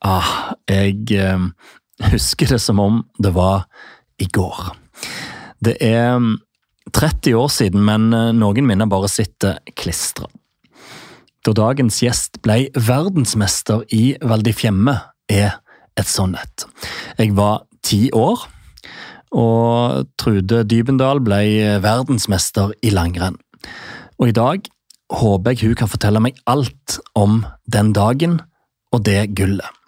Ah, jeg eh, husker det som om det var i går. Det er 30 år siden, men eh, noen minner bare sitter klistra. Da dagens gjest ble verdensmester i Val di Fiemme, er et sånt et. Jeg var ti år, og Trude Dybendal ble verdensmester i langrenn. Og i dag håper jeg hun kan fortelle meg alt om den dagen og det gullet.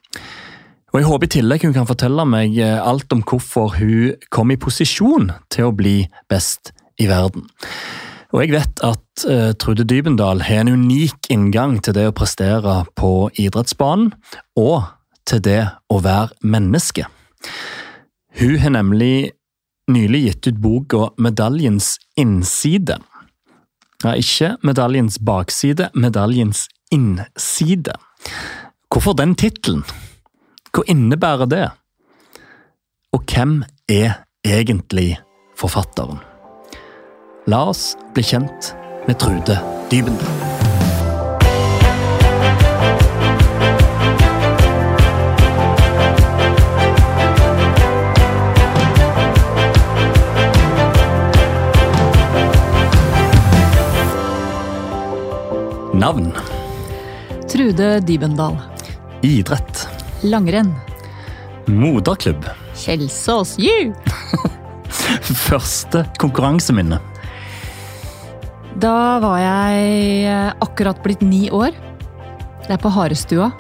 Og Jeg håper i tillegg hun kan fortelle meg alt om hvorfor hun kom i posisjon til å bli best i verden. Og jeg vet at uh, Trude Dybendal har en unik inngang til det å prestere på idrettsbanen, og til det å være menneske. Hun har nemlig nylig gitt ut boka Medaljens innside. Ja, ikke medaljens bakside, medaljens innside. Hvorfor den tittelen? Hva innebærer det? Og hvem er egentlig forfatteren? La oss bli kjent med Trude Dybendal. Navn? Trude Dybendal. Idrett? Langrenn. Moderklubb? Kjelsås, you! Første konkurranseminne? Da var jeg eh, akkurat blitt ni år. Det er på Harestua.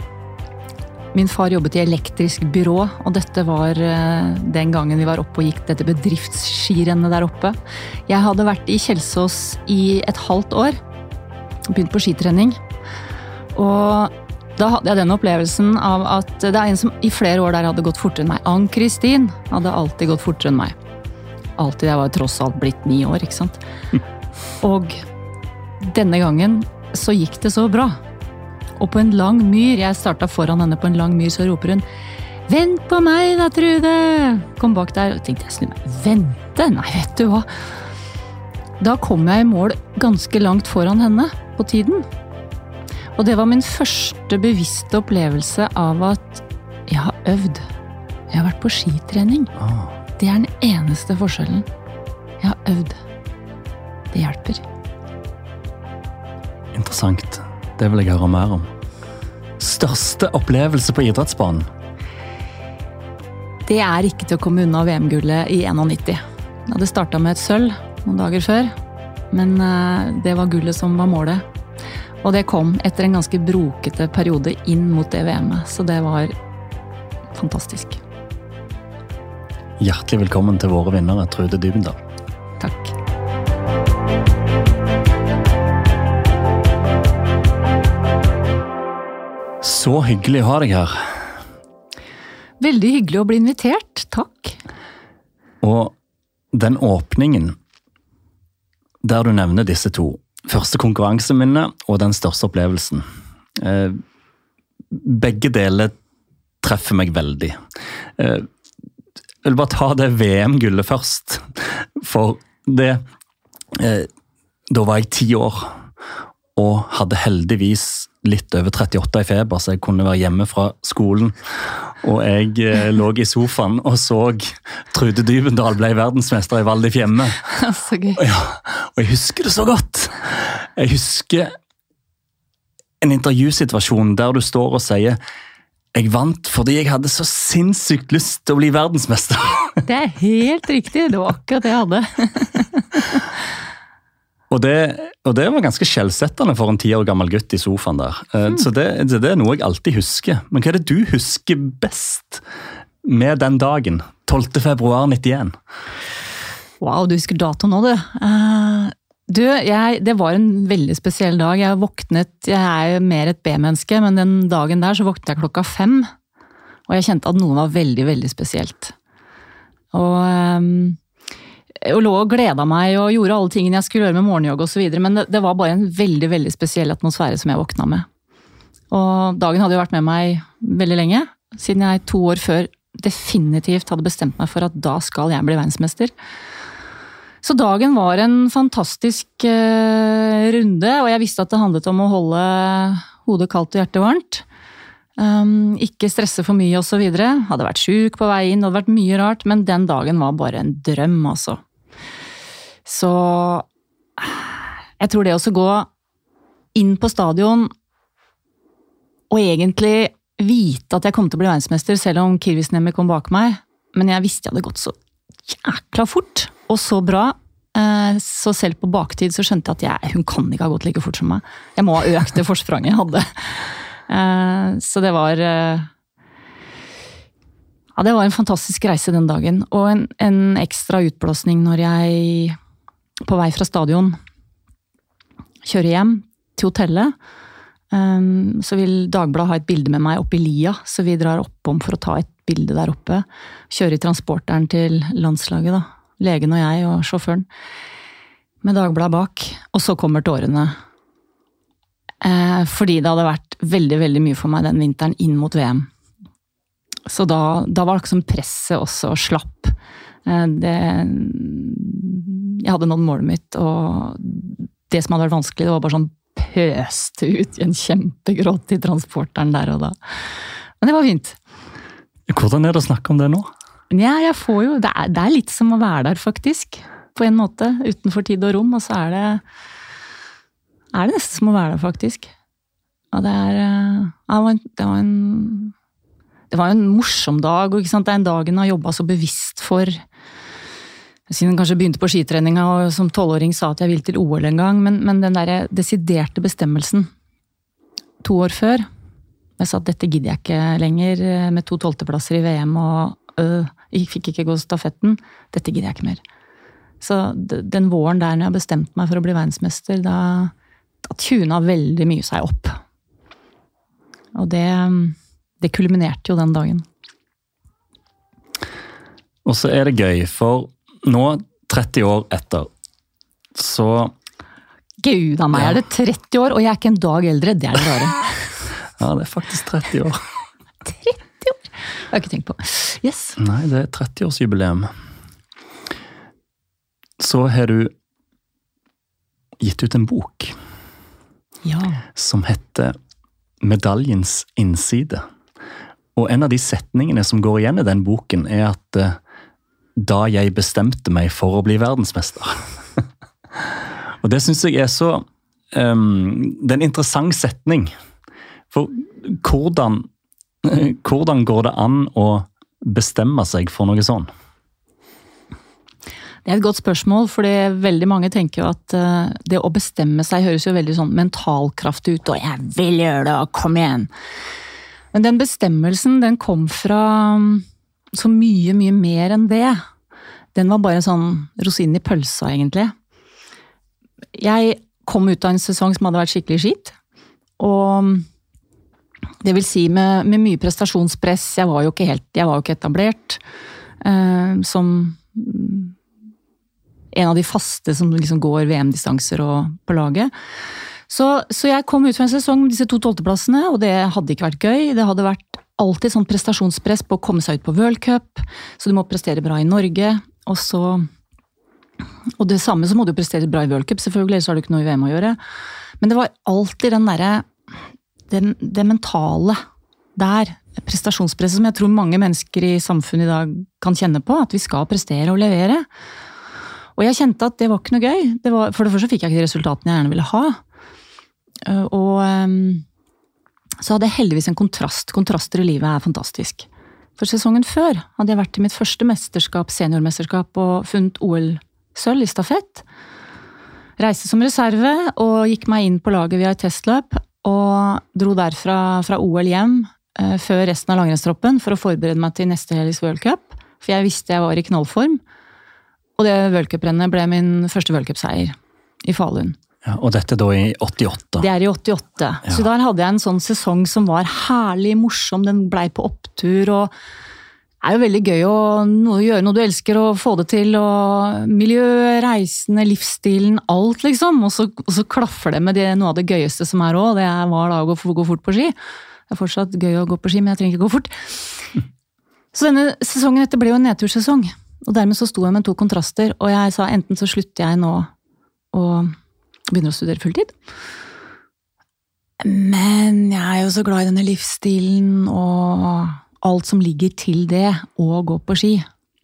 Min far jobbet i elektrisk byrå, og dette var eh, den gangen vi var oppe og gikk dette bedriftsskirennet der oppe. Jeg hadde vært i Kjelsås i et halvt år. Begynt på skitrening. Og da hadde jeg den opplevelsen av at det er en som i flere år der hadde gått fortere enn meg. Ann-Kristin hadde alltid gått fortere enn meg. Alltid. Jeg var tross alt blitt ni år, ikke sant. Og denne gangen så gikk det så bra. Og på en lang myr, jeg starta foran henne på en lang myr, så roper hun Vent på meg da, Trude! Kom bak der. Og tenkte jeg snu meg. Vente? Nei, vet du hva. Da kom jeg i mål ganske langt foran henne på tiden. Og det var min første bevisste opplevelse av at jeg har øvd. Jeg har vært på skitrening. Ah, Det er den eneste forskjellen. Jeg har øvd. Det hjelper. interessant. Det vil jeg høre mer om. Største opplevelse på idrettsbanen? Det er ikke til å komme unna VM-gullet i 91. Ja, det starta med et sølv noen dager før, men eh, det var gullet som var målet. Og det kom etter en ganske brokete periode inn mot det VM-et, så det var fantastisk. Hjertelig velkommen til våre vinnere, Trude Dybendal. Takk. Så hyggelig å ha deg her. Veldig hyggelig å bli invitert. Takk. Og den åpningen der du nevner disse to, første konkurranseminnet og den største opplevelsen eh, Begge deler treffer meg veldig. Eh, jeg vil bare ta det VM-gullet først. For det eh, Da var jeg ti år og hadde heldigvis litt over 38 i feber, så jeg kunne være hjemme fra skolen. Og jeg eh, lå i sofaen og så Trude Dybendal ble verdensmester i Val di Fiemme. Så gøy. Ja, og jeg husker det så godt. Jeg husker en intervjusituasjon der du står og sier jeg vant fordi jeg hadde så sinnssykt lyst til å bli verdensmester. Det er helt riktig. Det var akkurat det jeg hadde. Og det, og det var ganske skjellsettende for en ti år gammel gutt i sofaen der. Mm. Så det, det er noe jeg alltid husker. Men hva er det du husker best med den dagen? 12. februar 91. Wow, du husker datoen nå, du. Uh, du, jeg, det var en veldig spesiell dag. Jeg våknet, jeg er jo mer et B-menneske, men den dagen der så våknet jeg klokka fem. Og jeg kjente at noe var veldig, veldig spesielt. Og, ehm, og lå og gleda meg og gjorde alle tingene jeg skulle gjøre med morgenjogg osv. Men det, det var bare en veldig, veldig spesiell atmosfære som jeg våkna med. Og dagen hadde jo vært med meg veldig lenge, siden jeg to år før definitivt hadde bestemt meg for at da skal jeg bli verdensmester. Så dagen var en fantastisk uh, runde, og jeg visste at det handlet om å holde hodet kaldt og hjertet varmt. Um, ikke stresse for mye osv. Hadde vært sjuk på vei inn, det hadde vært mye rart, men den dagen var bare en drøm, altså. Så jeg tror det å gå inn på stadion og egentlig vite at jeg kom til å bli verdensmester, selv om Kirvisnemi kom bak meg, men jeg visste jeg hadde gått så jækla fort og så bra. Eh, så selv på baktid så skjønte jeg at jeg, hun kan ikke ha gått like fort som meg. Jeg må ha økt det forspranget jeg hadde. Eh, så det var eh, Ja, det var en fantastisk reise den dagen. Og en, en ekstra utblåsning når jeg, på vei fra stadion, kjører hjem til hotellet. Så vil Dagbladet ha et bilde med meg oppe i lia, så vi drar oppom for å ta et bilde der oppe. Kjører i transporteren til landslaget, da. Legen og jeg og sjåføren. Med Dagbladet bak. Og så kommer tårene. Eh, fordi det hadde vært veldig, veldig mye for meg den vinteren inn mot VM. Så da, da var liksom presset også slapp. Eh, det Jeg hadde nådd målet mitt, og det som hadde vært vanskelig, det var bare sånn pøste ut i en kjempegråt i transporteren der og da. Men det var fint. Hvordan er det å snakke om det nå? Ja, jeg får jo det er, det er, litt som å være der, faktisk. På en måte. Utenfor tid og rom. Og så er det er det nesten som å være der, faktisk. Og det er eh, Det var en, det var en, det var en morsom dag. Og, Det er en dag en har jobba så bevisst for. Siden jeg kanskje begynte på skitreninga og som tolvåring sa at jeg vil til OL en gang. Men, men den derre desiderte bestemmelsen to år før jeg sa at dette gidder jeg ikke lenger, eh, med to tolvteplasser i VM og øh, jeg fikk ikke gå stafetten. Dette gidder jeg ikke mer. Så den våren der når jeg bestemte meg for å bli verdensmester, da, da tuna veldig mye seg opp. Og det, det kulminerte jo den dagen. Og så er det gøy, for nå, 30 år etter, så Gud a meg, ja. er det 30 år, og jeg er ikke en dag eldre. Det er det rare. Ja, det er faktisk 30 år. 30 år? Det har jeg ikke tenkt på. Yes. Nei, det er 30-årsjubileum. Så har du gitt ut en bok. Ja. Som heter Medaljens innside. Og en av de setningene som går igjen i den boken, er at uh, da jeg bestemte meg for å bli verdensmester. og det syns jeg er så um, Det er en interessant setning. For hvordan, hvordan går det an å bestemme seg for noe sånn? Det er et godt spørsmål, for veldig mange tenker jo at uh, det å bestemme seg høres jo veldig sånn mentalkraftig ut, og 'jeg vil gjøre det, og kom igjen'. Men den bestemmelsen, den kom fra så mye, mye mer enn det. Den var bare sånn rosinen i pølsa, egentlig. Jeg kom ut av en sesong som hadde vært skikkelig skitt. Og det vil si med, med, mye prestasjonspress. Jeg var jo ikke helt jeg var jo ikke etablert eh, som en av de faste som liksom går VM-distanser og på laget. Så, så, jeg kom ut fra en sesong med disse to tolvteplassene, og det hadde ikke vært gøy. Det hadde vært alltid sånn prestasjonspress på å komme seg ut på World Cup, så du må prestere bra i Norge. Og så Og det samme så må du prestere bra i World Cup, selvfølgelig, ellers har du ikke noe i VM å gjøre. Men det var alltid den derre det mentale der, prestasjonspresset, som jeg tror mange mennesker i samfunnet i dag kan kjenne på. At vi skal prestere og levere. Og jeg kjente at det var ikke noe gøy. Det var, for det første fikk jeg ikke de resultatene jeg gjerne ville ha. Eh, og ehm, så hadde jeg heldigvis en kontrast. Kontraster i livet er fantastisk. For sesongen før hadde jeg vært i mitt første mesterskap, seniormesterskap, og funnet OL-sølv i stafett. Reiste som reserve og gikk meg inn på laget via et testløp. Og dro derfra fra OL hjem eh, før resten av langrennstroppen for å forberede meg til neste helgs World Cup. For jeg visste jeg var i knallform. Og det World Cup-rennet ble min første World Cup-seier i Falun. Ja, og dette da i 88? Det er i 88. Ja. Så der hadde jeg en sånn sesong som var herlig morsom. Den blei på opptur. og det er jo veldig gøy å gjøre noe du elsker og få det til. og Miljø, reisende, livsstilen, alt, liksom. Og så, og så klaffer det med det, noe av det gøyeste som er òg. Det var da å gå, gå, fort på ski. Det er fortsatt gøy å gå på ski, men jeg trenger ikke gå fort. Så denne sesongen etter ble jo en nedtursesong. Og dermed så sto jeg med to kontraster, og jeg sa enten så slutter jeg nå og begynner å studere fulltid. Men jeg er jo så glad i denne livsstilen og alt som ligger til det, å gå på ski.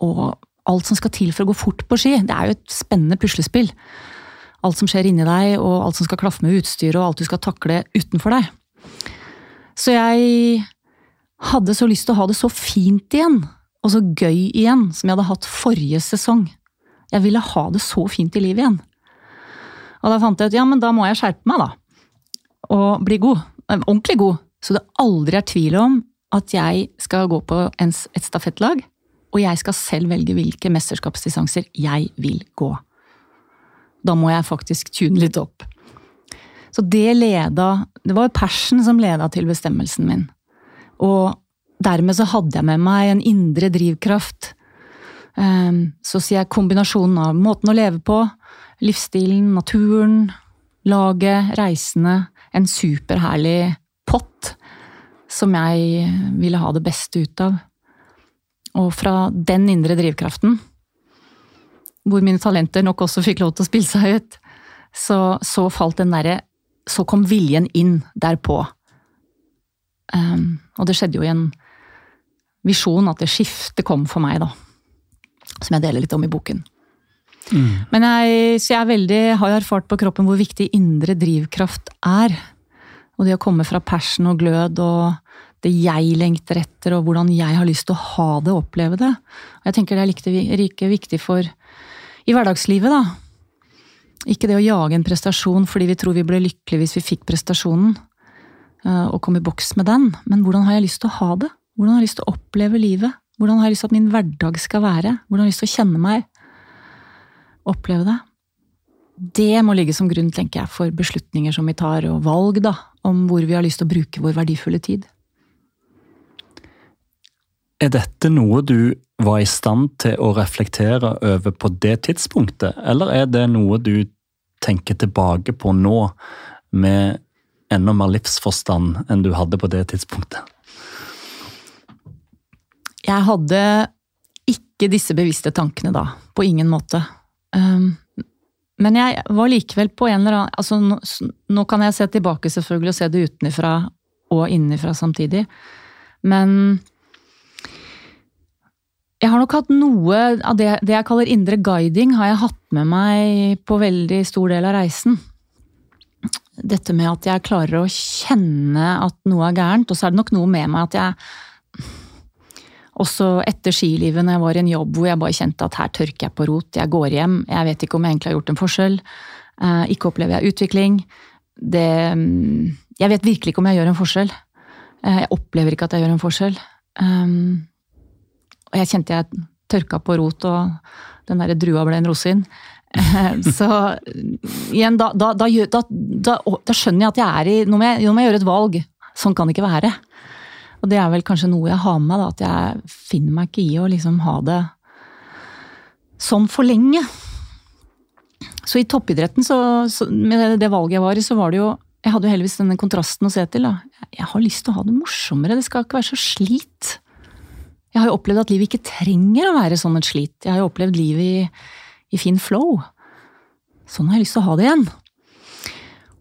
Og alt som skal til for å gå fort på ski. Det er jo et spennende puslespill. Alt som skjer inni deg, og alt som skal klaffe med utstyret, og alt du skal takle utenfor deg. Så jeg hadde så lyst til å ha det så fint igjen, og så gøy igjen, som jeg hadde hatt forrige sesong. Jeg ville ha det så fint i livet igjen. Og da fant jeg ut ja, men da må jeg skjerpe meg, da og bli god. Ordentlig god. Så det aldri er tvil om at jeg skal gå på et stafettlag, og jeg skal selv velge hvilke mesterskapsdistanser jeg vil gå. Da må jeg faktisk tune litt opp. Så det leda Det var passion som leda til bestemmelsen min. Og dermed så hadde jeg med meg en indre drivkraft. Ehm, så sier jeg kombinasjonen av måten å leve på, livsstilen, naturen, laget, reisene, en superherlig pott som jeg ville ha det beste ut av. Og fra den indre drivkraften, hvor mine talenter nok også fikk lov til å spille seg ut, så, så falt den derre Så kom viljen inn derpå. Um, og det skjedde jo i en visjon at det skiftet kom for meg, da. Som jeg deler litt om i boken. Mm. Men jeg, så jeg veldig, har erfart på kroppen hvor viktig indre drivkraft er. Og det å komme fra passion og glød og det jeg lengter etter, og hvordan jeg har lyst til å ha det og oppleve det. Og jeg tenker det er like viktig for i hverdagslivet, da. Ikke det å jage en prestasjon fordi vi tror vi ble lykkelige hvis vi fikk prestasjonen, eh, og kom i boks med den, men hvordan har jeg lyst til å ha det? Hvordan har jeg lyst til å oppleve livet? Hvordan har jeg lyst til at min hverdag skal være? Hvordan har jeg lyst til å kjenne meg? Oppleve det. Det må ligge som grunn, tenker jeg, for beslutninger som vi tar, og valg, da, om hvor vi har lyst til å bruke vår verdifulle tid. Er dette noe du var i stand til å reflektere over på det tidspunktet, eller er det noe du tenker tilbake på nå, med enda mer livsforstand enn du hadde på det tidspunktet? Jeg hadde ikke disse bevisste tankene da, på ingen måte. Um, men jeg var likevel på en eller annen altså nå, nå, kan jeg se tilbake selvfølgelig og se det utenfra og innenfra samtidig. Men jeg har nok hatt noe av det, det, jeg kaller indre guiding, har jeg hatt med meg på veldig stor del av reisen. Dette med at jeg klarer å kjenne at noe er gærent, og så er det nok noe med meg at jeg også etter skilivet, når jeg var i en jobb hvor jeg bare kjente at her tørker jeg på rot, jeg går hjem, jeg vet ikke om jeg egentlig har gjort en forskjell, eh, ikke opplever jeg utvikling. Det mm, Jeg vet virkelig ikke om jeg gjør en forskjell. Eh, jeg opplever ikke at jeg gjør en forskjell. Um, og jeg kjente jeg tørka på rot, og den derre drua ble en rosin. Så igjen, da, da, da, da, skjønner jeg at jeg er i Nå må jeg, nå må jeg gjøre et valg. Sånn kan det ikke være. Og det er vel kanskje noe jeg har med meg, at jeg finner meg ikke i å liksom ha det sånn for lenge. Så i toppidretten, så, så, med det valget jeg var i, så var det jo Jeg hadde jo heldigvis denne kontrasten å se til. da. Jeg har lyst til å ha det morsommere, det skal ikke være så slit. Jeg har jo opplevd at livet ikke trenger å være sånn et slit. Jeg har jo opplevd livet i, i fin flow. Sånn har jeg lyst til å ha det igjen.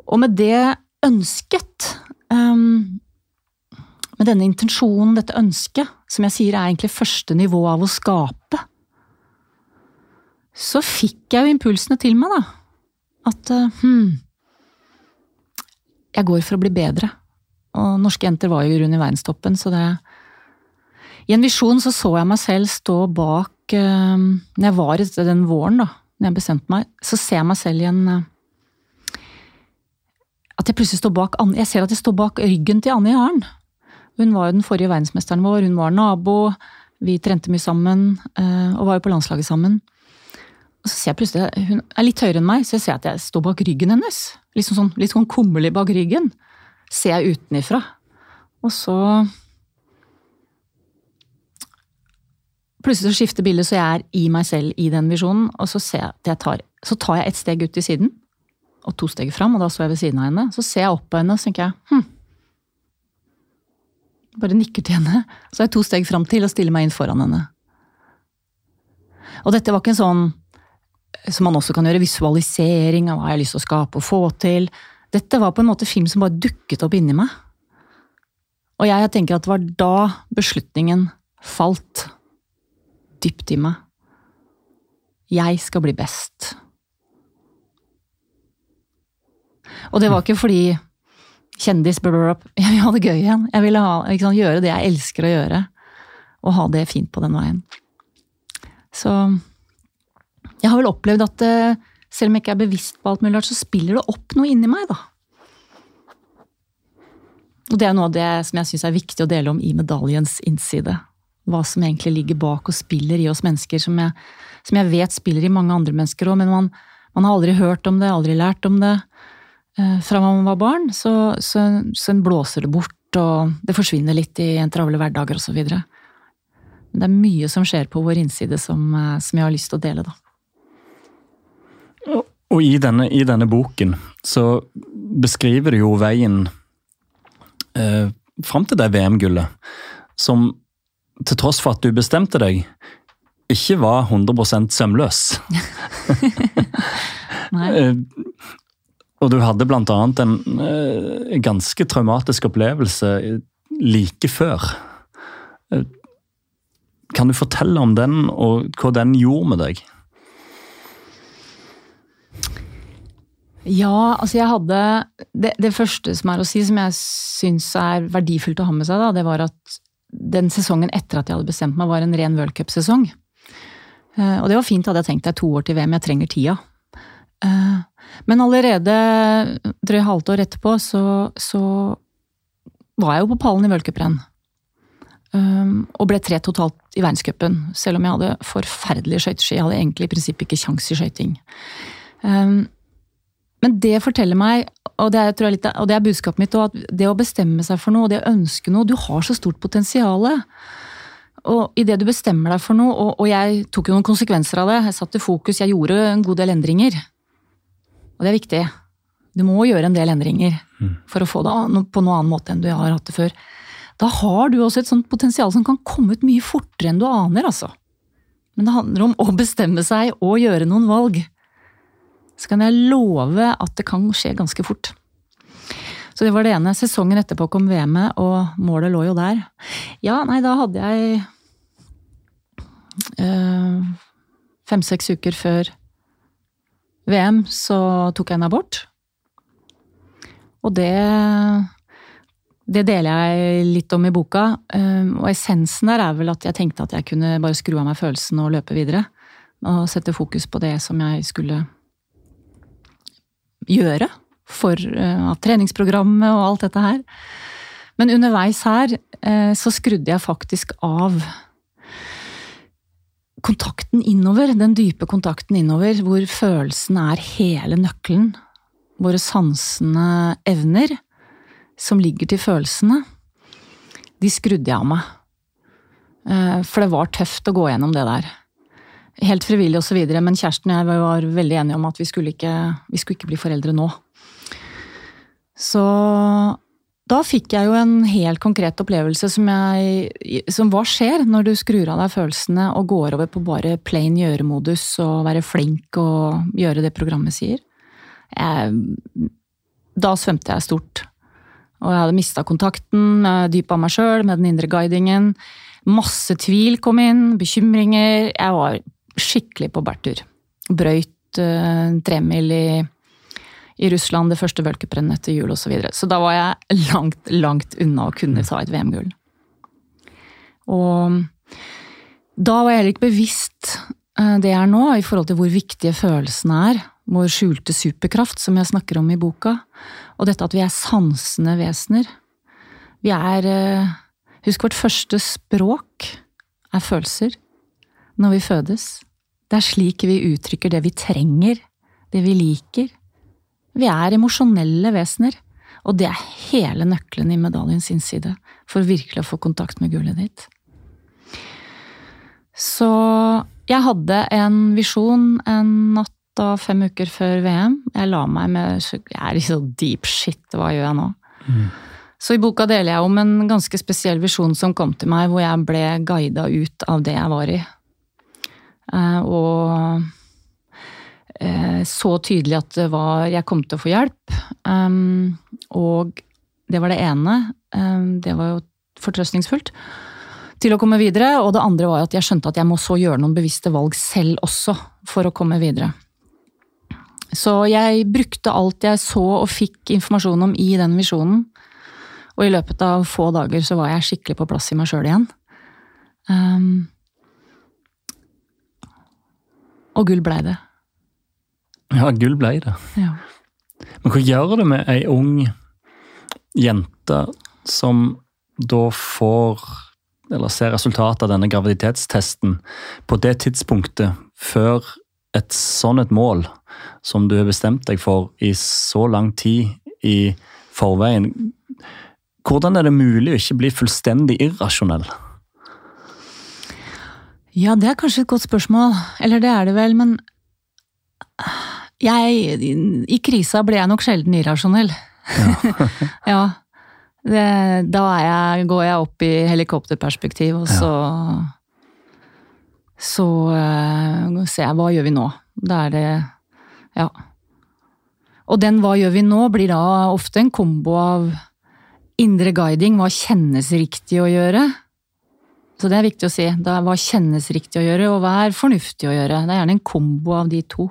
Og med det ønsket um, med denne intensjonen, dette ønsket, som jeg sier er egentlig første nivå av å skape, så fikk jeg jo impulsene til meg, da. At hm Jeg går for å bli bedre. Og norske jenter var jo rundt i verdenstoppen, så det I en visjon så så jeg meg selv stå bak uh, Når jeg var den våren, da, når jeg bestemte meg, så ser jeg meg selv i en uh, At jeg plutselig står bak Jeg ser at jeg står bak ryggen til Anne Jaren. Hun var jo den forrige verdensmesteren vår, hun var nabo, vi trente mye sammen eh, og var jo på landslaget sammen. Og så ser jeg plutselig, Hun er litt høyere enn meg, så jeg ser at jeg står bak ryggen hennes. Litt sånn, litt sånn kummerlig bak ryggen. Ser jeg utenifra. Og så Plutselig så skifter bildet, så jeg er i meg selv i den visjonen. Og så, ser jeg at jeg tar, så tar jeg et steg ut til siden, og to steg fram, og da står jeg ved siden av henne. Så ser jeg opp på henne og tenker jeg hm, bare nikker til henne. Så er jeg to steg fram til og stiller meg inn foran henne. Og dette var ikke en sånn som man også kan gjøre, visualisering av hva jeg har lyst til å skape og få til. Dette var på en måte film som bare dukket opp inni meg. Og jeg tenker at det var da beslutningen falt dypt i meg. Jeg skal bli best. Og det var ikke fordi kjendis blablabla. Jeg vil ha det gøy igjen. Jeg ville ha, sant, gjøre det jeg elsker å gjøre. Og ha det fint på den veien. Så jeg har vel opplevd at eh, selv om jeg ikke er bevisst på alt mulig så spiller det opp noe inni meg, da. Og det er noe av det som jeg syns er viktig å dele om i medaljens innside. Hva som egentlig ligger bak og spiller i oss mennesker, som jeg, som jeg vet spiller i mange andre mennesker òg, men man, man, har aldri hørt om det, aldri lært om det. Eh, fra man var barn, så, så, så en blåser det bort, og det forsvinner litt i en travle hverdager osv. Men det er mye som skjer på vår innside som, eh, som jeg har lyst til å dele, da. Og i denne, i denne boken så beskriver du jo veien eh, fram til det VM-gullet, som til tross for at du bestemte deg, ikke var 100% sømløs. Nei. Eh, og du hadde annet en eh, ganske traumatisk opplevelse like før. Eh, kan du fortelle om den, og hva den gjorde med deg? Ja, altså jeg hadde det, det, første som er å si, som jeg syns er verdifullt å ha med seg, da, det var at den sesongen etter at jeg hadde bestemt meg, var en ren worldcupsesong. Uh, og det var fint, hadde jeg tenkt. Det er to år til VM, jeg trenger tida. Men allerede drøy halvt år etterpå så, så, var jeg jo på pallen i worldcuprenn. Um, og ble tre totalt i verdenscupen, selv om jeg hadde forferdelige skøyteski. Jeg hadde egentlig i prinsippet ikke kjangs i skøyting. Um, men det forteller meg, og det er, litt, og det er budskapet mitt, at det å bestemme seg for noe, det å ønske noe Du har så stort potensial. Og idet du bestemmer deg for noe, og, og, jeg tok jo noen konsekvenser av det, jeg satte fokus, jeg gjorde en god del endringer. Og det er viktig. Du må gjøre en del endringer mm. for å få det på noen annen måte enn du har hatt det før. Da har du også et sånt potensial som kan komme ut mye fortere enn du aner, altså. Men det handler om å bestemme seg og gjøre noen valg så kan jeg love at det kan skje ganske fort. Så det var det ene. Sesongen etterpå kom VM-et, og målet lå jo der. Ja, nei, da hadde jeg øh, Fem-seks uker før VM så tok jeg en abort. Og det det deler jeg litt om i boka. Eh, og essensen der er vel at jeg tenkte at jeg kunne bare skru av meg følelsen og løpe videre. Og sette fokus på det som jeg skulle gjøre for uh, treningsprogrammet og alt dette her. Men underveis her uh, så skrudde jeg faktisk av kontakten innover, den dype kontakten innover, hvor følelsen er hele nøkkelen. Våre sansende evner, som ligger til følelsene, de skrudde jeg av meg. Uh, for det var tøft å gå gjennom det der helt frivillig osv., men kjæresten og jeg var veldig enige om at vi skulle, ikke, vi skulle ikke bli foreldre nå. Så da fikk jeg jo en helt konkret opplevelse som, jeg, som hva skjer når du skrur av deg følelsene og går over på bare plain gjøre-modus og være flink og gjøre det programmet sier. Jeg, da svømte jeg stort. Og jeg hadde mista kontakten dyp av meg sjøl med den indre guidingen. Masse tvil kom inn, bekymringer. Jeg var skikkelig på bærtur. Brøyt uh, tremil i, i, Russland, det første worldcuprennet etter jul osv. Så, videre. så da var jeg langt, langt unna å kunne ta et VM-gull. Og da var jeg heller ikke bevisst det det er nå, i forhold til hvor viktige følelsene er. Vår skjulte superkraft, som jeg snakker om i boka. Og dette at vi er sansende vesener. Vi er uh, Husk, vårt første språk er følelser når vi fødes. Det er slik vi uttrykker det vi trenger, det vi liker. Vi er emosjonelle vesener, og det er hele nøkkelen i medaljens innside for virkelig å få kontakt med gullet ditt. Så jeg hadde en visjon en natt og fem uker før VM. Jeg la meg med Jeg er i så deep shit, hva gjør jeg nå? Mm. Så i boka deler jeg om en ganske spesiell visjon som kom til meg, hvor jeg ble guida ut av det jeg var i. Eh, og så tydelig at det var, jeg kom til å få hjelp. Um, og det var det ene. Um, det var jo fortrøstningsfullt til å komme videre. Og det andre var at jeg skjønte at jeg må så gjøre noen bevisste valg selv også for å komme videre. Så jeg brukte alt jeg så og fikk informasjon om i den visjonen. Og i løpet av få dager så var jeg skikkelig på plass i meg sjøl igjen. Um, og gull blei det. Ja, gull blei det. Ja. Men hva gjør det med ei ung jente som da får eller ser resultatet av denne graviditetstesten på det tidspunktet før et sånn et mål som du har bestemt deg for i så lang tid i forveien, hvordan er det mulig å ikke bli fullstendig irrasjonell? Ja, det er kanskje et godt spørsmål. Eller det er det vel, men jeg I krisa ble jeg nok sjelden irrasjonell. Ja. ja. Det, da jeg, går jeg opp i helikopterperspektiv, og så ja. Så uh, ser jeg hva gjør vi nå? Da er det Ja. Og den hva gjør vi nå blir da ofte en kombo av indre guiding, hva kjennes riktig å gjøre? Så det er viktig å si. Da, hva kjennes riktig å gjøre, og hva er fornuftig å gjøre? Det er gjerne en kombo av de to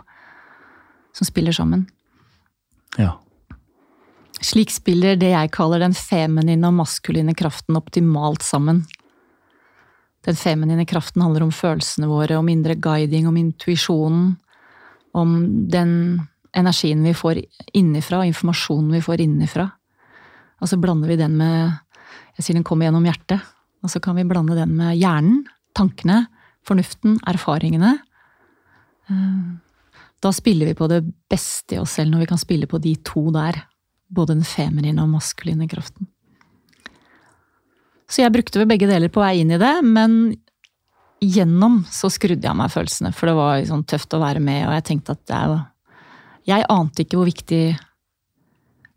som spiller sammen. Ja. Slik spiller det jeg kaller den feminine og maskuline kraften optimalt sammen. Den feminine kraften handler om følelsene våre, om indre guiding, om intuisjonen. Om den energien vi får innifra, informasjonen vi får innifra. Og så blander vi den med Jeg sier den kommer gjennom hjertet. Og så kan vi blande den med hjernen, tankene, fornuften, erfaringene. Da spiller vi på det beste i oss selv, når vi kan spille på de to der. Både den feminine og maskuline kraften. Så jeg brukte vel begge deler på vei inn i det, men gjennom så skrudde jeg meg følelsene. For det var sånn tøft å være med, og jeg tenkte at jo Jeg ante ikke hvor viktig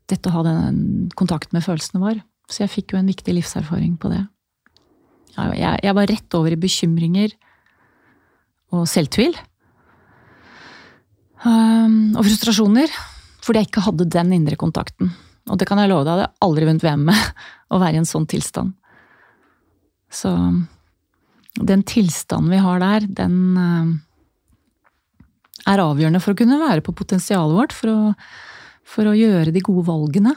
dette å ha den kontakten med følelsene var. Så jeg fikk jo en viktig livserfaring på det. Jeg, jeg var rett over i bekymringer og selvtvil. Um, og frustrasjoner, fordi jeg ikke hadde den indre kontakten. Og det kan jeg love deg, jeg hadde aldri vunnet VM med å være i en sånn tilstand. Så den tilstanden vi har der, den uh, er avgjørende for å kunne være på potensialet vårt, for å, for å gjøre de gode valgene.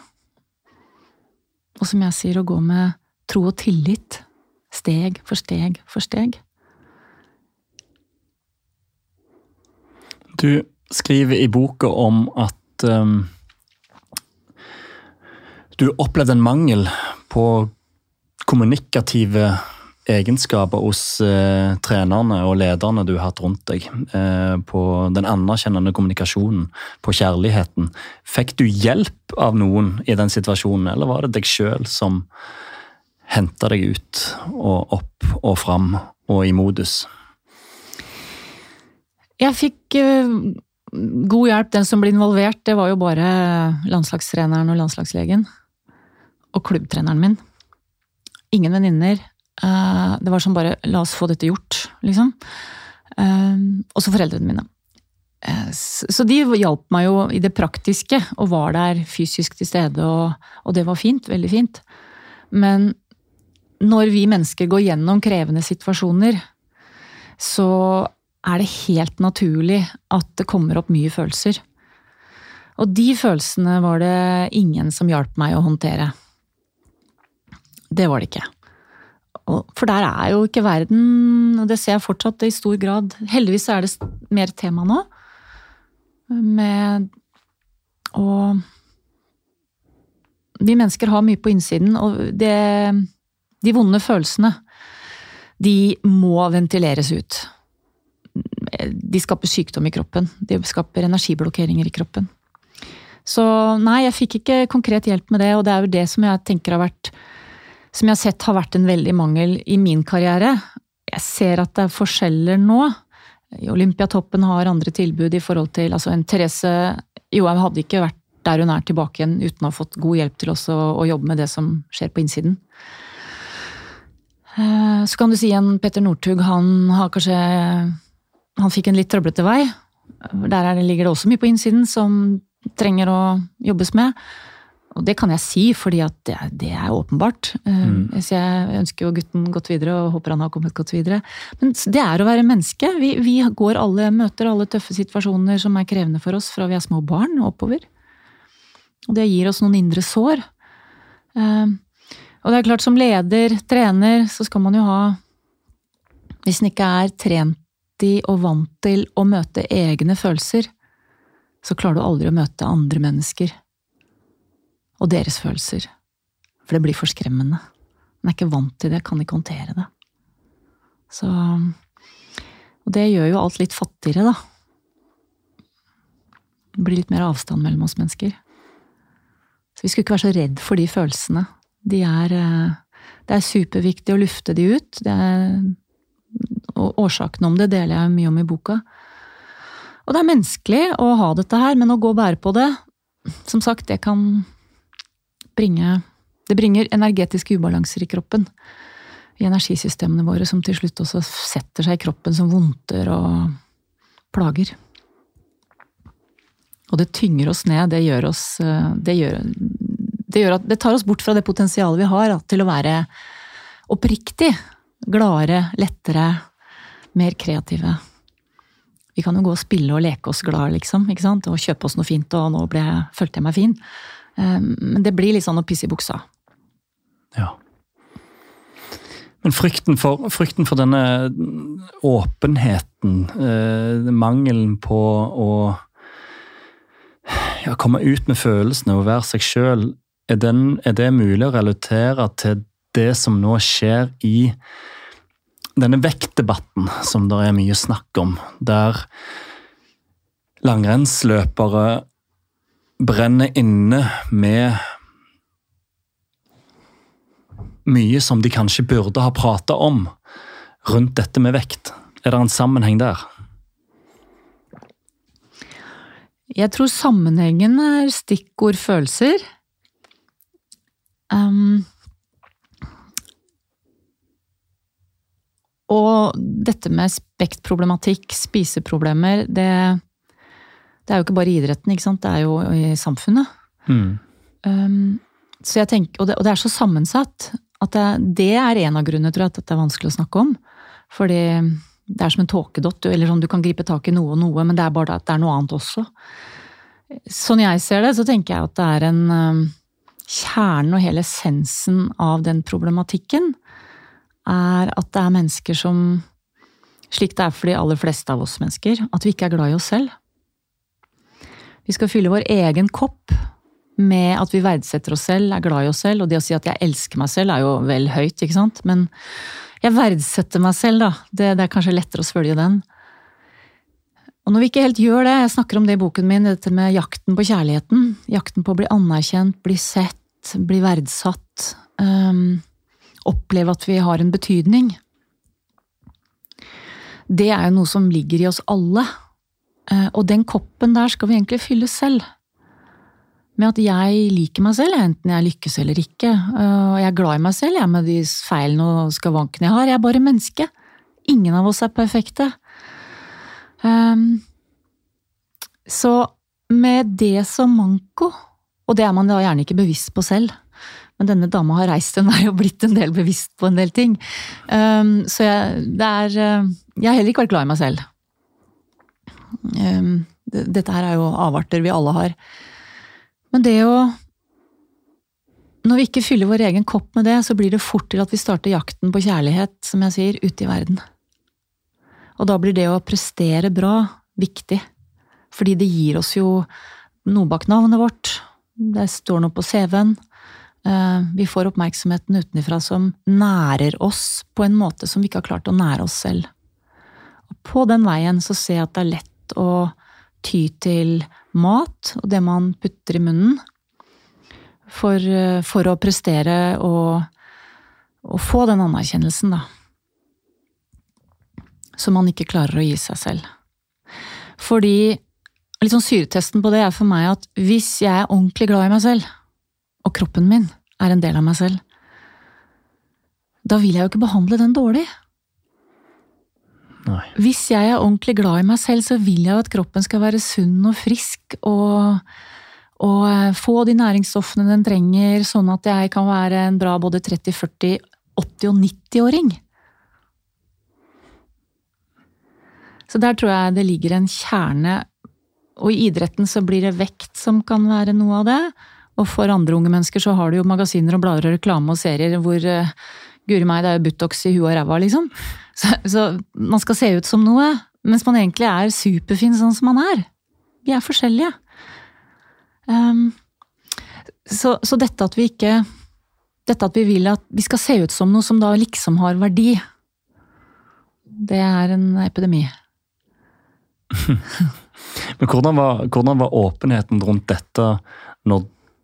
Og som jeg sier, å gå med tro og tillit. Steg for steg for steg. Du skriver i boka om at um, du opplevde en mangel på kommunikative egenskaper hos uh, trenerne og lederne du har hatt rundt deg. Uh, på den anerkjennende kommunikasjonen, på kjærligheten. Fikk du hjelp av noen i den situasjonen, eller var det deg sjøl som henta deg ut og opp og fram og i modus? Jeg fikk uh, god hjelp. Den som ble involvert, det var jo bare landslagstreneren og landslagslegen. Og klubbtreneren min. Ingen venninner. Uh, det var som bare la oss få dette gjort, liksom. Også og så foreldrene mine. Så de hjalp meg jo i det praktiske, og var der fysisk til stede, og, og det var fint. Veldig fint. Men når vi mennesker går gjennom krevende situasjoner, så er det helt naturlig at det kommer opp mye følelser. Og de følelsene var det ingen som hjalp meg å håndtere. Det var det ikke. For der er jo ikke verden, og det ser jeg fortsatt i stor grad Heldigvis er det mer tema nå. Med å Vi mennesker har mye på innsiden, og det de vonde følelsene, de må ventileres ut. De skaper sykdom i kroppen. De skaper energiblokkeringer i kroppen. Så nei, jeg fikk ikke konkret hjelp med det, og det er jo det som jeg tenker har vært Som jeg har sett har vært en veldig mangel i min karriere. Jeg ser at det er forskjeller nå. Olympiatoppen har andre tilbud i forhold til altså en Therese Johaug hadde ikke vært der hun er tilbake igjen uten å ha fått god hjelp til også å jobbe med det som skjer på innsiden. Eh, så kan du si en Petter Northug, han har kanskje Han fikk en litt trøblete vei. Der er det, ligger det også mye på innsiden som trenger å jobbes med. Og det kan jeg si, fordi at det, det er åpenbart. Mm. Så jeg ønsker jo gutten godt videre og håper han har kommet godt videre. Men det er å være menneske. Vi, vi går alle, møter alle tøffe situasjoner som er krevende for oss fra vi er små barn og oppover. Og det gir oss noen indre sår. Og det er klart, som leder, trener, så skal man jo ha Hvis en ikke er trent i og vant til å møte egne følelser, så klarer du aldri å møte andre mennesker og deres følelser. For det blir for skremmende. Man er ikke vant til det, kan ikke håndtere det. Så Og det gjør jo alt litt fattigere, da. Det blir litt mer avstand mellom oss mennesker. Så vi skulle ikke være så redd for de følelsene. De er eh, Det er superviktig å lufte de ut. Det er, og årsakene om det deler jeg mye om i boka. Og det er menneskelig å ha dette her, men å gå og bære på det, som sagt, det kan bringe Det bringer energetiske ubalanser i kroppen. I energisystemene våre, som til slutt også setter seg i kroppen som vondter og plager. Og det tynger oss ned. Det gjør oss Det, gjør, det, gjør at, det tar oss bort fra det potensialet vi har til å være oppriktig gladere, lettere, mer kreative. Vi kan jo gå og spille og leke oss glad, liksom. ikke sant? Og kjøpe oss noe fint, og nå ble, følte jeg meg fin. Ehm, men det blir litt sånn å pisse i buksa. Ja. Men frykten for, frykten for denne åpenheten, eh, mangelen på å ja, komme ut med følelsene og være seg sjøl, er, er, det mulig å relatere til det som nå skjer i denne vektdebatten som det er mye snakk om, der langrennsløpere brenner inne med mye som de kanskje burde ha prata om rundt dette med vekt. Er det en sammenheng der? Jeg tror sammenhengen er stikkord følelser. Um, og dette med spektproblematikk, spiseproblemer, det det er jo ikke bare i idretten, ikke sant? det er jo i samfunnet. Mm. Um, så jeg tenker, og det, og det, er så sammensatt at det, det er en av grunnene tror jeg, at det er vanskelig å snakke om. Fordi det er som en tåkedott. eller sånn, Du kan gripe tak i noe og noe, men det er bare at det er noe annet også. Sånn jeg ser det, så tenker jeg at det er en um, Kjernen og hele essensen av den problematikken er at det er mennesker som Slik det er for de aller fleste av oss mennesker, at vi ikke er glad i oss selv. Vi skal fylle vår egen kopp med at vi verdsetter oss selv, er glad i oss selv. Og det å si at jeg elsker meg selv er jo vel høyt, ikke sant. Men jeg verdsetter meg selv, da. Det, det er kanskje lettere å svølge den. Og når vi ikke helt gjør det, jeg snakker om det i boken min, dette med jakten på kjærligheten. Jakten på å bli anerkjent, bli sett, bli verdsatt. Um, oppleve at vi har en betydning. Det er jo noe som ligger i oss alle. Eh, og den koppen der skal vi egentlig fylle selv. Med at jeg liker meg selv, enten jeg lykkes eller ikke. Eh, og jeg er glad i meg selv, jeg med de feilene og skavankene jeg har. Jeg er bare menneske. Ingen av oss er perfekte. Um, så med det som manko, og det er man da gjerne ikke bevisst på selv, men denne dama har reist en vei og blitt en del bevisst på en del ting. Um, så jeg, er Jeg har heller ikke vært glad i meg selv. Ehm, dette her er jo avarter vi alle har. Men det å Når vi ikke fyller vår egen kopp med det, så blir det fort til at vi starter jakten på kjærlighet, som jeg sier, ute i verden. Og da blir det å prestere bra viktig. Fordi det gir oss jo noe bak navnet vårt. Det står noe på CV-en. Ehm, vi får oppmerksomheten utenfra som nærer oss på en måte som vi ikke har klart å nære oss selv. Og på den veien så ser jeg at det er lett å ty til mat og det man putter i munnen for, for å prestere og, og, få den anerkjennelsen, da. Som man ikke klarer å gi seg selv. Fordi litt sånn syretesten på det er for meg at hvis jeg er ordentlig glad i meg selv, og kroppen min er en del av meg selv, da vil jeg jo ikke behandle den dårlig. Nei. Hvis jeg er ordentlig glad i meg selv, så vil jeg jo at kroppen skal være sunn og frisk og, og eh, få de næringsstoffene den trenger, sånn at jeg kan være en bra både 30, 40, 80 og 90-åring. Så der tror jeg det ligger en kjerne. Og i idretten så blir det vekt som kan være noe av det. Og for andre unge mennesker så har du jo magasiner og blader og reklame og serier hvor uh, Guri meg, det er jo Butox i huet og ræva, liksom. Så, så, man skal se ut som noe, mens man egentlig er superfin sånn som man er. Vi er forskjellige. Um, så, så dette at vi ikke Dette at vi vil at vi skal se ut som noe som da liksom har verdi, det er en epidemi. Men hvordan var, hvordan var åpenheten rundt dette når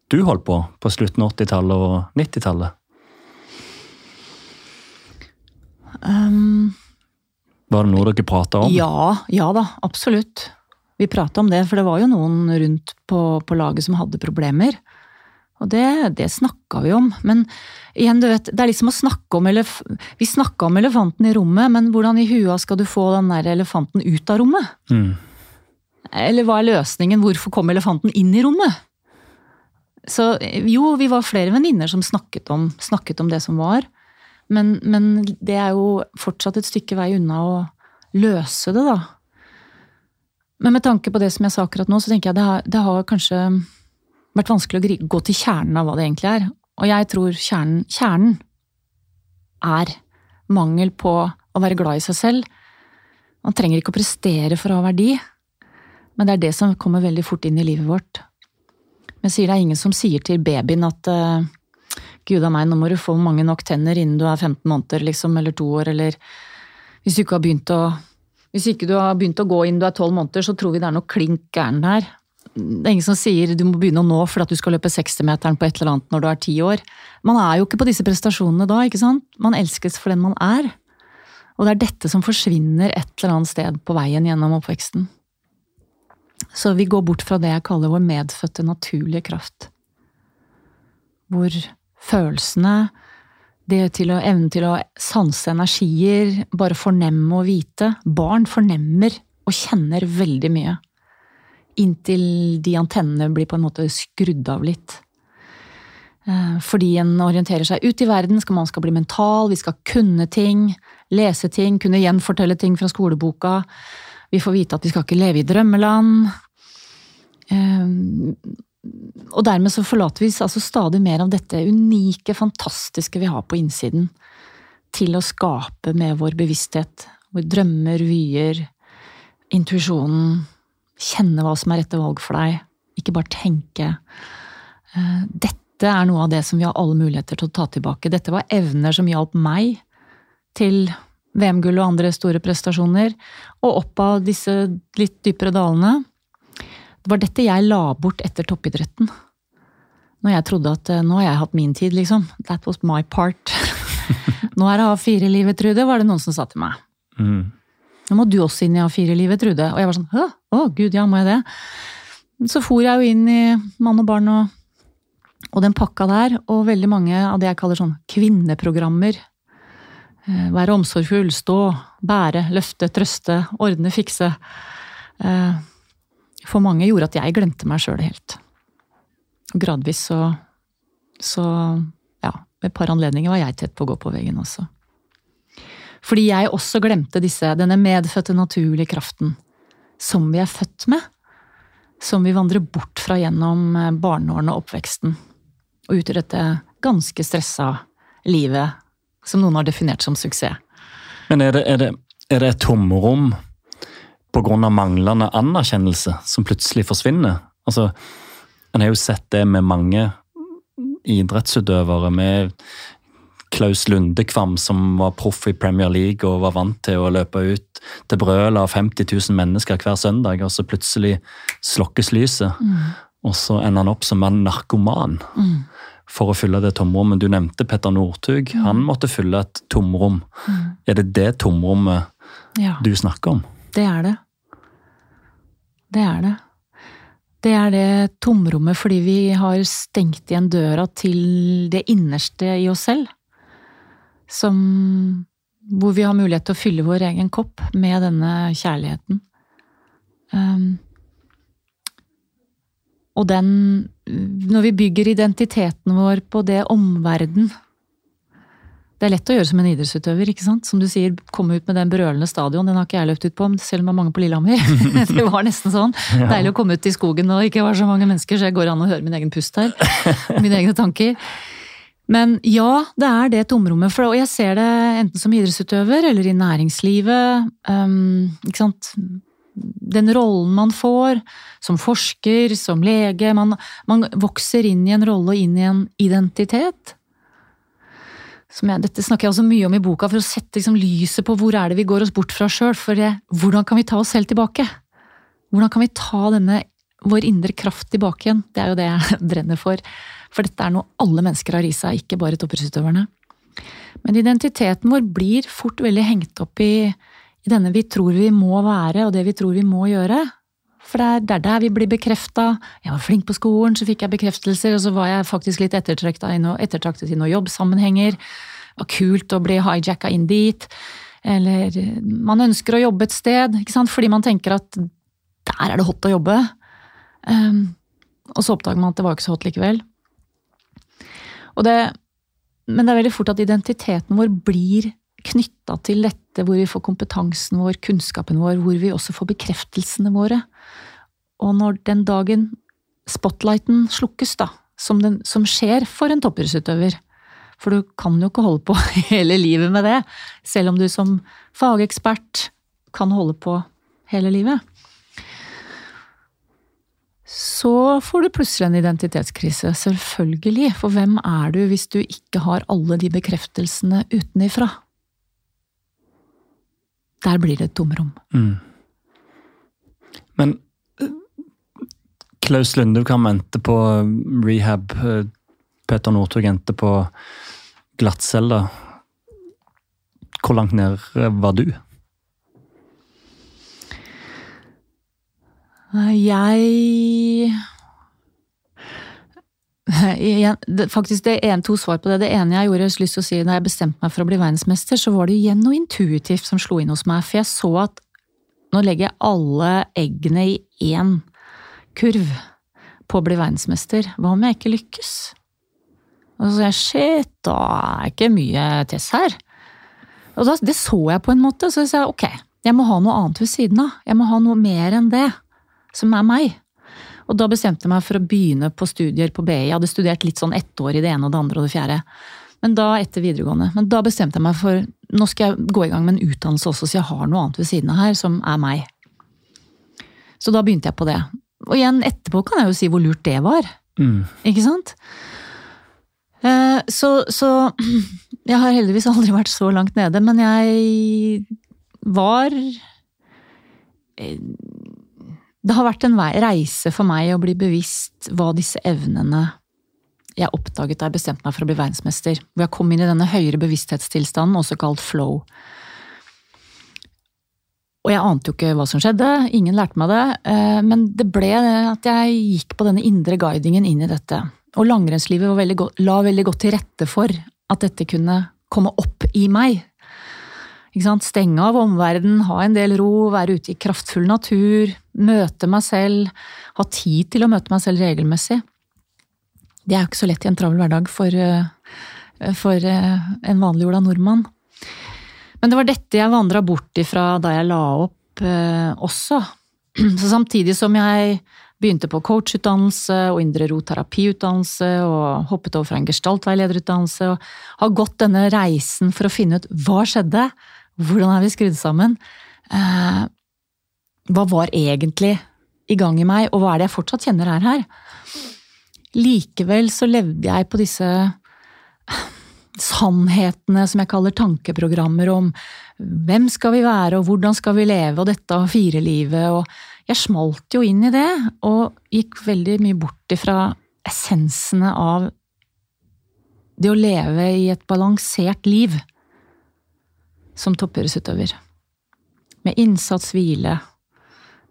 du holdt på på slutten av 80-tallet og 90-tallet? Um, Var det noe dere prata om? ja, ja da, absolutt. Vi prata om det, for det var jo noen rundt på, på laget som hadde problemer. Og det, det snakka vi om. Men igjen, du vet, det er liksom å snakke om elef Vi snakka om elefanten i rommet, men hvordan i hua skal du få den der elefanten ut av rommet? Mm. Eller hva er løsningen? Hvorfor kom elefanten inn i rommet? Så jo, vi var flere venninner som snakket om, snakket om det som var. Men, men det er jo fortsatt et stykke vei unna å løse det, da. Men med tanke på det som jeg sa akkurat nå, så tenker jeg det har, det har kanskje vært vanskelig å gå til kjernen av hva det egentlig er. Og jeg tror kjernen, kjernen er mangel på å være glad i seg selv. Man trenger ikke å prestere for å ha verdi, men det er det som kommer veldig fort inn i livet vårt. Men sier det er ingen som sier til babyen at eh, gud a meg, nå må du få mange nok tenner innen du er 15 måneder, liksom, eller to år, eller hvis du ikke har begynt å du har begynt å gå innen du er 12 måneder, så tror vi det er noe klink gærent her. Det er ingen som sier du må begynne å nå for at du skal løpe 60-meteren på et eller annet når du er 10 år. Man er jo ikke på disse prestasjonene da, ikke sant? Man elskes for den man er. Og det er dette som forsvinner et eller annet sted på veien gjennom oppveksten. Så vi går bort fra det jeg kaller vår medfødte naturlige kraft. Hvor følelsene, det til å evne til å sanse energier, bare fornemme og vite Barn fornemmer og kjenner veldig mye. Inntil de antennene blir på en måte skrudd av litt. Eh, Fordi en orienterer seg ut i verden, skal man skal bli mental, vi skal kunne ting, lese ting, kunne gjenfortelle ting fra skoleboka. Vi får vite at vi skal ikke leve i drømmeland. Eh, Og dermed så forlater vi altså stadig mer av dette unike, fantastiske vi har på innsiden, til å skape med vår bevissthet, hvor drømmer, vyer, intuisjonen, kjenne hva som er rette valg for deg, ikke bare tenke. Eh, Dette er noe av det som vi har alle muligheter til å ta tilbake. Dette var evner som hjalp meg til VM-gull og andre store prestasjoner, og opp av disse litt dypere dalene. Det var dette jeg la bort etter toppidretten. Når jeg trodde at eh, nå har jeg hatt min tid, liksom. That was my part. nå er det A4-livet, Trude, var det noen som sa til meg. Mm. Nå må du også inn i A4-livet, Trude. Og jeg var sånn Å, å gud, ja, må jeg det? Så for jeg jo inn i mann og barn og, og den pakka der, og veldig mange av det jeg kaller sånn kvinneprogrammer. Eh, Være omsorgsfull, stå, bære, løfte, trøste, ordne, fikse. Eh, For mange gjorde at jeg glemte meg sjøl helt. Og gradvis så, så Ja, ved et par anledninger var jeg tett på å gå på veggen også. Fordi jeg også glemte disse, denne medfødte naturlige kraften som vi er født med. Som vi vandrer bort fra gjennom eh, barneårene og oppveksten. Og ut dette ganske stressa livet som noen har definert som suksess. Men er det, er, det, er det et tomrom pga. manglende anerkjennelse som plutselig forsvinner? Altså, En har jo sett det med mange idrettsutøvere. Med Klaus Lundekvam, som var proff i Premier League og var vant til å løpe ut til brølet av 50 000 mennesker hver søndag, og så plutselig slokkes lyset. Og så ender han opp som en narkoman Mm. For å fylle det tomrommet. Du nevnte Petter Northug. Han måtte fylle et tomrom. Er det det tomrommet Ja. du snakker om? Det er det. Det er det. Det er det tomrommet fordi vi har stengt igjen døra til det innerste i oss selv. Som hvor vi har mulighet til å fylle vår egen kopp med denne kjærligheten. Um, og den Når vi bygger identiteten vår på det omverden Det er lett å gjøre som en idrettsutøver, ikke sant? Som du sier, komme ut med den brølende stadion. Den har ikke jeg løpt ut på, selv om det er mange på Lillehammer. det var nesten sånn. Ja. Deilig å komme ut i skogen og ikke være så mange mennesker, så jeg går an å høre min egen pust her. Mine egne tanker. Men ja, det er det tomrommet. For, og jeg ser det enten som idrettsutøver eller i næringslivet. Um, ikke sant? Den rollen man får som forsker, som lege. Man, man vokser inn i en rolle og inn i en identitet. Jeg, dette snakker jeg også mye om i boka, for å sette liksom, lyset på hvor er det vi går oss bort fra sjøl. For det, hvordan kan vi ta oss selv tilbake? Hvordan kan vi ta denne vår indre kraft tilbake igjen? Det er jo det jeg brenner for. For dette er noe alle mennesker har i seg, ikke bare toppidrettsutøverne. Men identiteten vår blir fort veldig hengt opp i, i, denne vi tror vi må være, og det vi tror vi må gjøre. For det er der vi blir bekrefta. Jeg var flink på skolen, så fikk jeg bekreftelser, og så var jeg faktisk litt ettertraktet i noen jobbsammenhenger. Det var kult å bli hijacka inn dit. Eller man ønsker å jobbe et sted, fordi man tenker at der er det hot å jobbe. Um, og så oppdager man at det var ikke så hot likevel. Det, men det er veldig fort at identiteten vår blir knytta til dette, hvor vi får kompetansen vår, kunnskapen vår, hvor vi også får bekreftelsene våre. Og når den dagen spotlighten slukkes, da, som, den, som skjer for en toppidrettsutøver For du kan jo ikke holde på hele livet med det, selv om du som fagekspert kan holde på hele livet så får du plutselig en identitetskrise. Selvfølgelig. For hvem er du hvis du ikke har alle de bekreftelsene utenifra? Der blir det et tomrom. Mm. Men eh, Klaus Lundekam vente på rehab. Eh, Peter Northug endte på glattcelle. Hvor langt ned var du? Jeg Faktisk det ene, to svar på det. Det ene jeg gjorde, jeg lyst til å si, da jeg bestemte meg for å bli verdensmester, så var det igjen noe intuitivt som slo inn hos meg. For jeg så at nå legger jeg alle eggene i én kurv på å bli verdensmester. Hva om jeg ikke lykkes? Og så sa jeg shit, da er ikke mye tess her. Og da, det så jeg på en måte, så jeg sa ok, jeg må ha noe annet ved siden av. Jeg må ha noe mer enn det som er meg. Og da bestemte jeg meg for å begynne på studier på BI. Jeg hadde studert litt sånn ett år i det ene og det andre og det fjerde. Men da etter videregående. Men da bestemte jeg meg for nå skal jeg gå i gang med en utdannelse også, så jeg har noe annet ved siden av her som er meg. Så da begynte jeg på det. Og igjen, etterpå kan jeg jo si hvor lurt det var. Mm. Ikke sant? Eh, så, så jeg har heldigvis aldri vært så langt nede, men jeg var eh, det har vært en reise for meg å bli bevisst hva disse evnene jeg oppdaget da jeg bestemte meg for å bli verdensmester. Hvor jeg kom inn i denne høyere bevissthetstilstanden, også kalt flow. Og jeg ante jo ikke hva som skjedde, ingen lærte meg det, eh, men det ble at jeg gikk på denne indre guidingen inn i dette. Og langrennslivet veldig la veldig godt til rette for at dette kunne komme opp i meg. Stenge av omverdenen, ha en del ro, være ute i kraftfull natur, møte meg selv, ha tid til å møte meg selv regelmessig. Det er jo ikke så lett i en travel hverdag for, eh, for en en vanliggjorda nordmann. Men det var dette jeg vandra bort ifra da jeg la opp eh, også. Så samtidig som jeg begynte på coachutdannelse og indre ro-terapiutdannelse og hoppet over fra en gestaltveilederutdannelse og har gått denne reisen for å finne ut hva skjedde, hvordan er vi skrudd sammen? Eh, hva var egentlig i gang i meg, og hva er det jeg fortsatt kjenner er her? Likevel så levde jeg på disse sannhetene som jeg kaller tankeprogrammer om hvem skal vi være, og hvordan skal vi leve, og dette firelivet, og jeg smalt jo inn i det, og gikk veldig mye bort ifra essensene av det å leve i et balansert liv som toppidrettsutøver. Med innsats, hvile.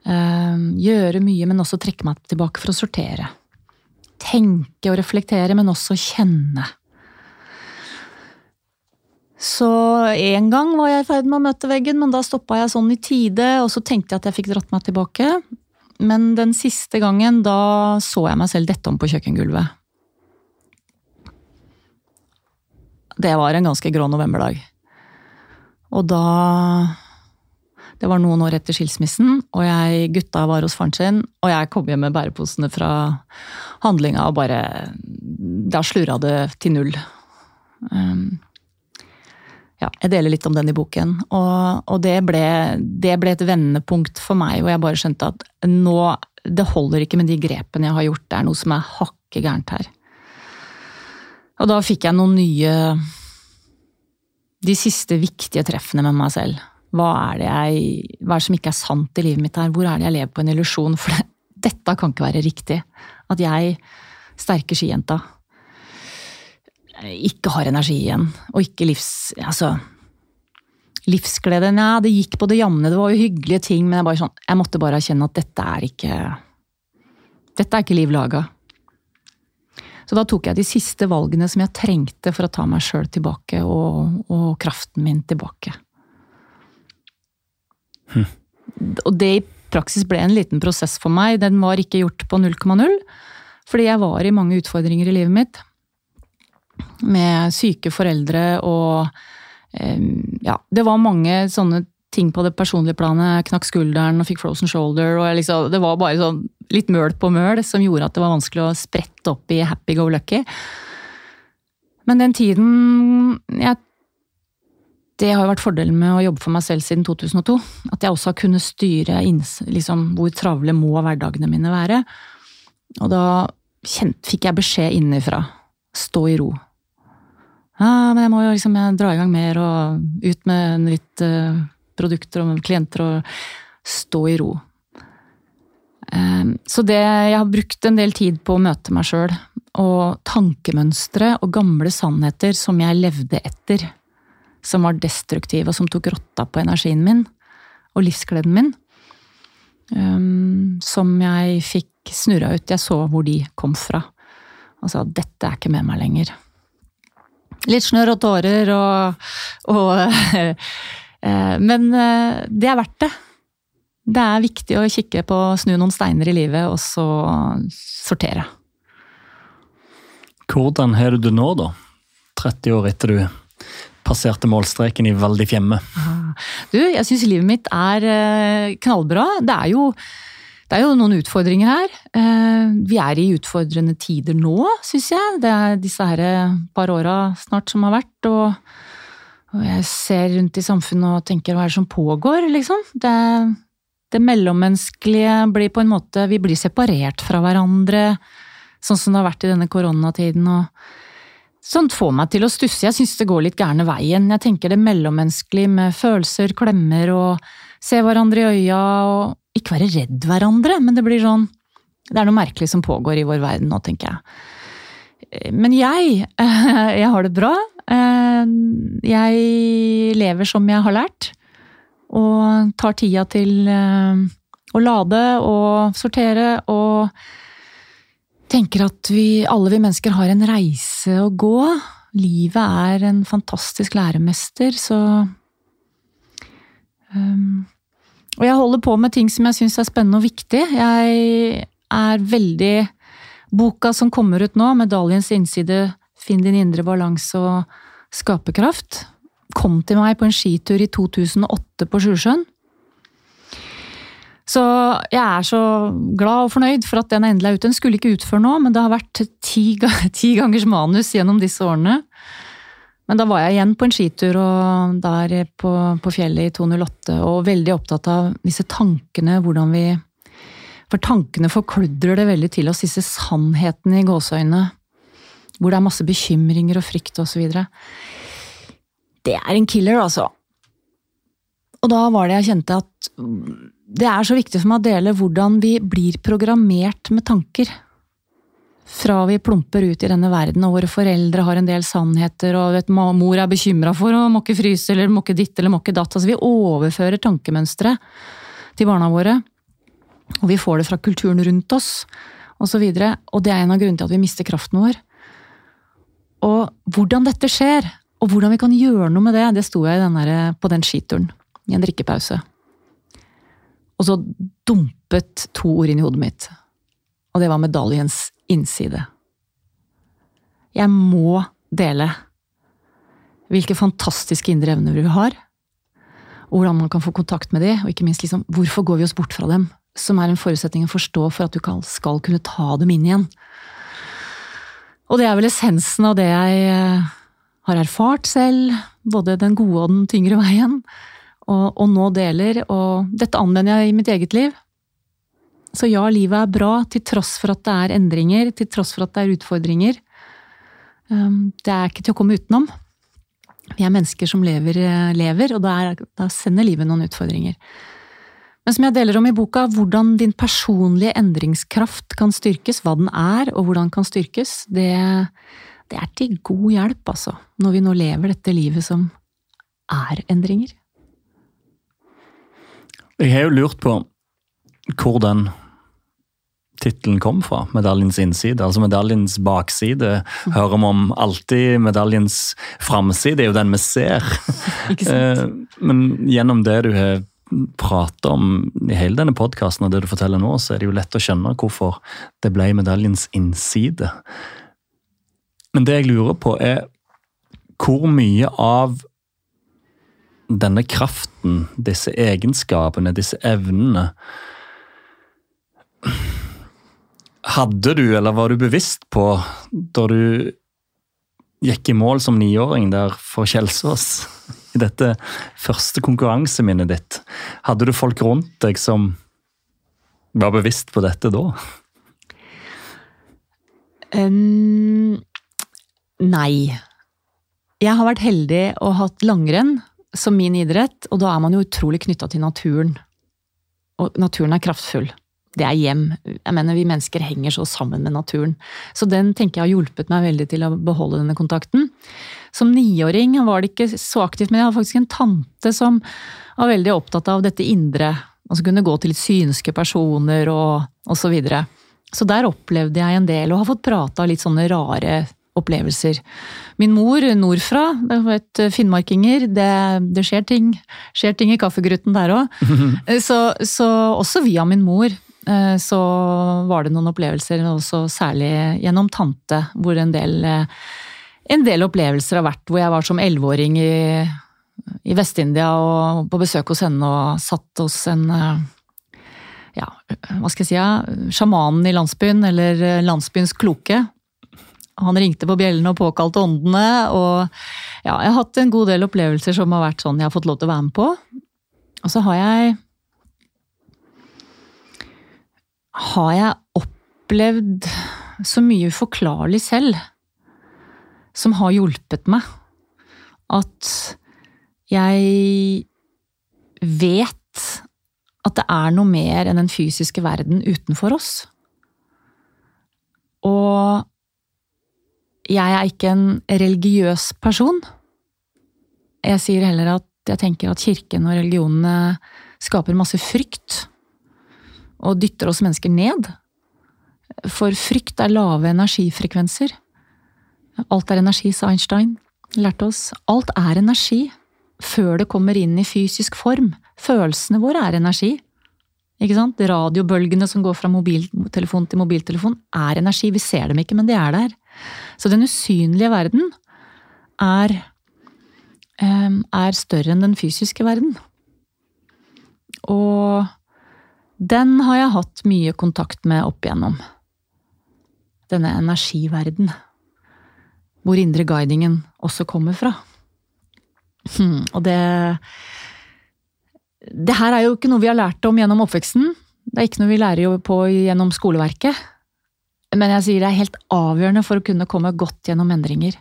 Øh, gjøre mye, men også trekke meg tilbake for å sortere. Tenke og reflektere, men også kjenne. Så en gang var jeg i ferd med å møte veggen, men da stoppa jeg sånn i tide, og så tenkte jeg at jeg fikk dratt meg tilbake. Men den siste gangen, da så jeg meg selv dette om på kjøkkengulvet. Det var en ganske grå novemberdag. Og da Det var noen år etter skilsmissen, og jeg, gutta var hos faren sin, og jeg kom hjem med bæreposene fra handlinga og bare Da slurra det til null. Um, ja, jeg deler litt om den i boken. Og, og det, ble, det, ble, et vendepunkt for meg, hvor jeg bare skjønte at nå Det holder ikke med de grepene jeg har gjort, det er noe som er hakke gærent her. Og da fikk jeg noen nye De siste viktige treffene med meg selv. Hva er det jeg, hva er det som ikke er sant i livet mitt her? Hvor er det jeg lever på en illusjon? For det, dette kan ikke være riktig. At jeg, sterke skijenta, ikke har energi igjen, og ikke livs... Altså Livsglede Nja, det gikk på det jevne, det var jo hyggelige ting, men jeg, bare sånn, jeg måtte bare erkjenne at dette er ikke Dette er ikke liv laga. Så da tok jeg de siste valgene som jeg trengte for å ta meg sjøl tilbake, og, og, kraften min tilbake. Hm. Og det i praksis ble en liten prosess for meg. Den var ikke gjort på 0,0, fordi jeg var i mange utfordringer i livet mitt med syke foreldre og ja, det var mange sånne ting på det personlige planet. Knakk skulderen og fikk frozen shoulder. og liksom, Det var bare sånn litt møl på møl som gjorde at det var vanskelig å sprette opp i happy go lucky. Men den tiden jeg, Det har jo vært fordelen med å jobbe for meg selv siden 2002. At jeg også har kunnet styre liksom, hvor travle må hverdagene mine være. Og da kjent, fikk jeg beskjed innenfra. Stå i ro ja, men jeg må jo liksom dra i gang mer og ut med en litt uh, produkter og klienter og stå i ro. Um, så det jeg har brukt en del tid på å møte meg sjøl, og tankemønstre og gamle sannheter som jeg levde etter, som var destruktive og som tok rotta på energien min og livsgleden min, um, som jeg fikk snurra ut. Jeg så hvor de kom fra, og sa dette er ikke med meg lenger. Litt snørr og tårer og, og Men eh, det er verdt det. Det er viktig å kikke på, snu noen steiner i livet, og så sortere. Hvordan har du det nå, da? 30 år etter du passerte målstreken i veldig fjemme. Du, jeg syns livet mitt er eh, knallbra. Det er jo det er jo noen utfordringer her. Eh, vi er i utfordrende tider nå, syns jeg. Det er disse her par åra snart som har vært, og, og, jeg ser rundt i samfunnet og tenker hva er det som pågår, liksom? Det, det mellommenneskelige blir på en måte Vi blir separert fra hverandre, sånn som det har vært i denne koronatiden. og Sånt får meg til å stusse. Jeg syns det går litt gærne veien. Jeg tenker det mellommenneskelige med følelser, klemmer og se hverandre i øya og ikke være redd hverandre, men det blir sånn Det er noe merkelig som pågår i vår verden nå, tenker jeg. Men jeg, jeg har det bra. Jeg lever som jeg har lært, og tar tida til eh, å lade og sortere og tenker at vi, alle vi mennesker har en reise å gå. Livet er en fantastisk læremester, så um, og jeg holder på med ting som jeg syns er spennende og viktig. Jeg er veldig Boka som kommer ut nå, 'Medaljens innside Finn din indre balanse og skaperkraft', kom til meg på en skitur i 2008 på Sjusjøen. Så jeg er så glad og fornøyd for at den endelig er ute. Den skulle ikke ut før nå, men det har vært ti, ti gangers manus gjennom disse årene. Men da var jeg igjen på en skitur og der på, på, fjellet i 208 og veldig opptatt av disse tankene, hvordan vi For tankene forkludrer det veldig til oss, disse sannhetene i gåseøynene. Hvor det er masse bekymringer og frykt osv. Det er en killer, altså. Og da var det jeg kjente at det er så viktig for meg å dele hvordan vi blir programmert med tanker fra vi plumper ut i denne verden, og våre foreldre har en del sannheter, og vet, mor er bekymra for å måkke fryse eller måkke ditt eller måkke datt. Altså, vi overfører tankemønstre til barna våre. Og vi får det fra kulturen rundt oss, osv. Og, og det er en av grunnene til at vi mister kraften vår. Og hvordan dette skjer, Og hvordan vi kan gjøre noe med det, det sto jeg den der, på den skituren i en drikkepause. Og så dumpet to ord inn i hodet mitt. Og det var medaljens innside. Jeg må dele hvilke fantastiske indre evner vi har. Og hvordan man kan få kontakt med de, og ikke minst liksom, hvorfor går vi oss bort fra dem? Som er en forutsetning å forstå for at du skal kunne ta dem inn igjen. Og det er vel essensen av det jeg eh, har erfart selv, både den gode og den tyngre veien, og, og nå deler. Og dette anvender jeg i mitt eget liv. Så ja, livet er bra til tross for at det er endringer, til tross for at det er utfordringer. Um, det er ikke til å komme utenom. Vi er mennesker som lever, eh, lever og da, da sender livet noen utfordringer. Men som jeg deler om i boka, hvordan din personlige endringskraft kan styrkes, hva den er, og hvordan den kan styrkes, det, det er til god hjelp, altså. Når vi nå lever dette livet som er endringer. Jeg har jo lurt på hvor den tittelen kom fra. Medaljens innside. Altså medaljens bakside hører vi om alltid. Medaljens framside er jo den vi ser. Eh, men gjennom det du har pratet om i hele denne podkasten, og det du forteller nå, så er det jo lett å skjønne hvorfor det ble medaljens innside. Men det jeg lurer på, er hvor mye av denne kraften, disse egenskapene, disse evnene Hadde du, eller var du bevisst på da du gikk i mål som niåring der for Kjelsås? I dette første konkurranseminnet ditt. Hadde du folk rundt deg som var bevisst på dette da? Um, nei. Jeg har vært heldig og hatt langrenn som min idrett, og da er man jo utrolig knytta til naturen. Og naturen er kraftfull. Det er hjem. Jeg mener, Vi mennesker henger så sammen med naturen. Så den tenker jeg har hjulpet meg veldig til å beholde denne kontakten. Som niåring var det ikke så aktivt, men jeg hadde faktisk en tante som var veldig opptatt av dette indre. Altså kunne gå til litt synske personer og, og så videre. Så der opplevde jeg en del, og har fått prata litt sånne rare opplevelser. Min mor nordfra, det vet finnmarkinger, det, det skjer ting. Skjer ting i kaffegruten der òg. så, så, også via min mor eh, så var det noen opplevelser, også særlig gjennom tante, hvor en del, eh, en del opplevelser har vært hvor jeg var som elleveåring i, i Vest-India og på besøk hos henne og satt hos en eh, ja, hva skal jeg si, ja, sjamanen i landsbyen, eller landsbyens kloke, han ringte på bjellene og påkalte åndene. Og ja, jeg har hatt en god del opplevelser som har vært sånn jeg har fått lov til å være med på. Og så har jeg Har jeg opplevd så mye uforklarlig selv som har hjulpet meg. At jeg vet at det er noe mer enn den fysiske verden utenfor oss. Og jeg er ikke en religiøs person. Jeg sier heller at jeg tenker at kirken og religionene skaper masse frykt. Og dytter oss mennesker ned. For frykt er lave energifrekvenser. Alt er energi, sa Einstein. Lærte oss. Alt er energi. Før det kommer inn i fysisk form. Følelsene våre er energi. Ikke sant? Radiobølgene som går fra mobiltelefon til mobiltelefon, er energi. Vi ser dem ikke, men de er der. Så den usynlige verden er, er større enn den fysiske verden. Og den har jeg hatt mye kontakt med opp igjennom. Denne energiverden. Hvor indre guidingen også kommer fra. Hmm, og det Det her er jo ikke noe vi har lært om gjennom oppveksten. Det er ikke noe vi lærer på gjennom skoleverket. Men jeg sier det er helt avgjørende for å kunne komme godt gjennom endringer.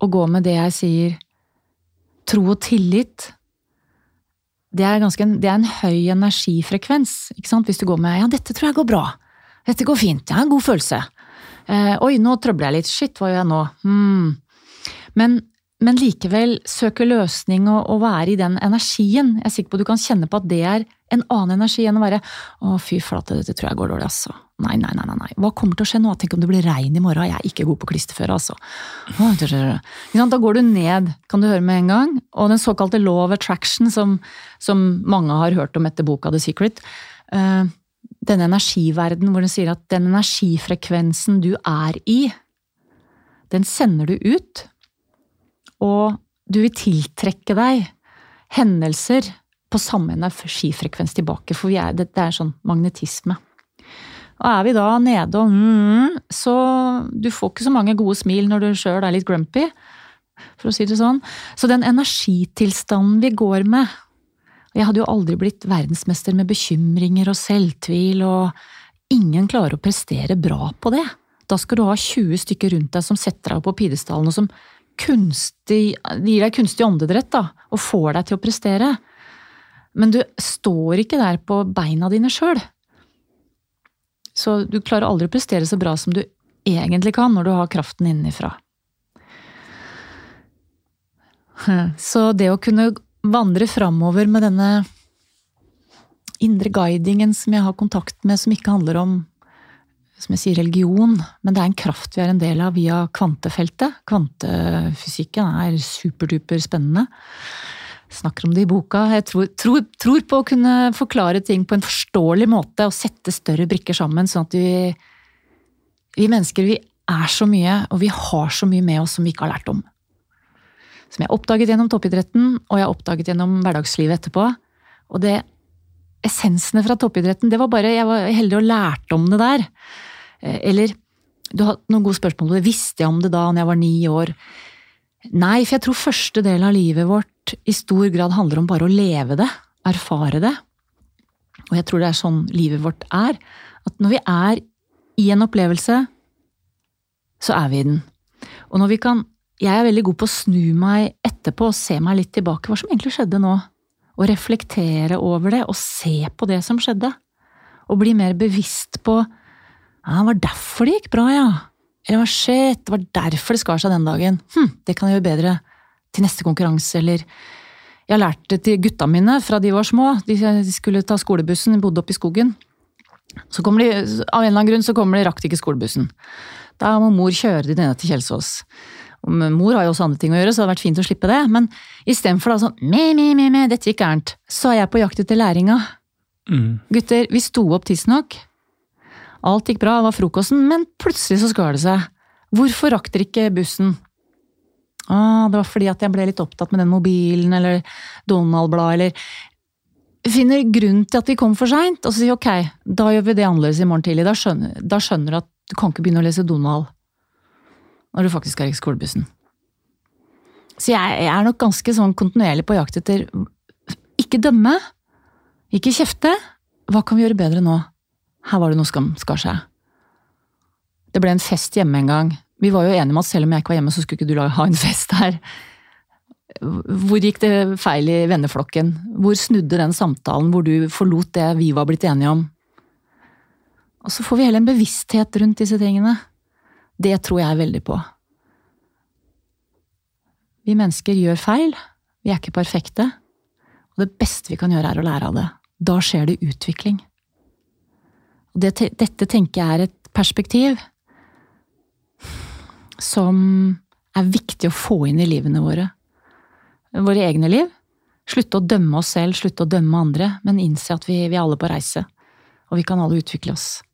Å gå med det jeg sier tro og tillit. Det er, ganske, det er en høy energifrekvens. Hvis du går med 'ja, dette tror jeg går bra', 'dette går fint', 'jeg har en god følelse', eh, 'oi, nå trøbler jeg litt', 'shit, hva gjør jeg nå', hmm. men, men, likevel søke løsning og, og, være i den energien. Jeg er sikker på at du kan kjenne på at det er en annen energi enn å være 'å, fy flate, dette tror jeg går dårlig', altså'. Nei, nei, nei, nei. Hva kommer til å skje nå? Tenk om det blir regn i morgen? Jeg er ikke god på klisterføre, altså. Da går du ned, kan du høre med en gang. Og den såkalte law of attraction, som, som mange har hørt om etter boka The Secret. Denne energiverdenen hvor den sier at den energifrekvensen du er i, den sender du ut. Og du vil tiltrekke deg hendelser på samme energifrekvens tilbake, for er, det er sånn magnetisme. Og er vi da nede og mm, så Du får ikke så mange gode smil når du sjøl er litt grumpy, for å si det sånn. Så den energitilstanden vi går med Jeg hadde jo aldri blitt verdensmester med bekymringer og selvtvil, og ingen klarer å prestere bra på det. Da skal du ha 20 stykker rundt deg som setter deg opp på pidestallen, og som kunstig, gir deg kunstig åndedrett da, og får deg til å prestere. Men du står ikke der på beina dine sjøl. Så du klarer aldri å prestere så bra som du egentlig kan når du har kraften innenfra. Så det å kunne vandre framover med denne indre guidingen som jeg har kontakt med, som ikke handler om som jeg sier, religion, men det er en kraft vi er en del av via kvantefeltet. Kvantefysikken er superduper spennende snakker om det i boka. Jeg tror, tror, tror, på å kunne forklare ting på en forståelig måte og sette større brikker sammen, sånn at vi, vi mennesker vi er så mye, og vi har så mye med oss som vi ikke har lært om. Som jeg oppdaget gjennom toppidretten, og jeg oppdaget gjennom hverdagslivet etterpå. Og det essensene fra toppidretten, det var bare Jeg var heldig og lærte om det der. Eh, eller du har noen gode spørsmål om det. Visste jeg om det da når jeg var ni år? Nei, for jeg tror første del av livet vårt i stor grad handler om bare å leve det, erfare det. Og jeg tror det er sånn livet vårt er. At når vi er i en opplevelse, så er vi i den. Og når vi kan Jeg er veldig god på å snu meg etterpå og se meg litt tilbake. Hva som egentlig skjedde nå? Og reflektere over det, og se på det som skjedde. Og bli mer bevisst på ja, det var derfor det gikk bra, ja. Eller hva skjedde? det var derfor det skar seg den dagen. Hm, det kan jeg gjøre bedre til neste konkurranse, eller Jeg har lært det til gutta mine fra de var små. De skulle ta skolebussen, de bodde oppe i skogen. Så kommer de, Av en eller annen grunn så kommer de, rakk de ikke skolebussen. Da må mor kjøre de ned til Kjelsås. Mor har jo også andre ting å gjøre, så det hadde vært fint å slippe det. Men istedenfor da sånn me, me, me, me, dette gikk gærent, så er jeg på jakt etter læringa. Mm. Gutter, vi sto opp tidsnok. Alt gikk bra, det var frokosten, men plutselig så skar det seg. Hvorfor rakk dere ikke bussen? Ah, det var fordi at jeg ble litt opptatt med den mobilen eller Donald-bladet eller Finner grunn til at vi kom for seint, og så sier ok, da gjør vi det annerledes i morgen tidlig. Da skjønner, da skjønner du at du kan ikke begynne å lese Donald når du faktisk er i skolebussen. Så jeg, jeg er nok ganske sånn kontinuerlig på jakt etter ikke dømme, ikke kjefte. Hva kan vi gjøre bedre nå? Her var det noe som skar seg. Det ble en fest hjemme en gang. Vi var jo enige om at selv om jeg ikke var hjemme, så skulle ikke du ha en fest her. Hvor gikk det feil i venneflokken? Hvor snudde den samtalen hvor du forlot det vi var blitt enige om? Og så får vi heller en bevissthet rundt disse tingene. Det tror jeg veldig på. Vi mennesker gjør feil. Vi er ikke perfekte. Og det beste vi kan gjøre, er å lære av det. Da skjer det utvikling. Det, dette tenker jeg er et perspektiv som er viktig å få inn i livene våre. Våre egne liv. Slutte å dømme oss selv, slutte å dømme andre, men innse at vi, vi er alle på reise. Og vi kan alle utvikle oss.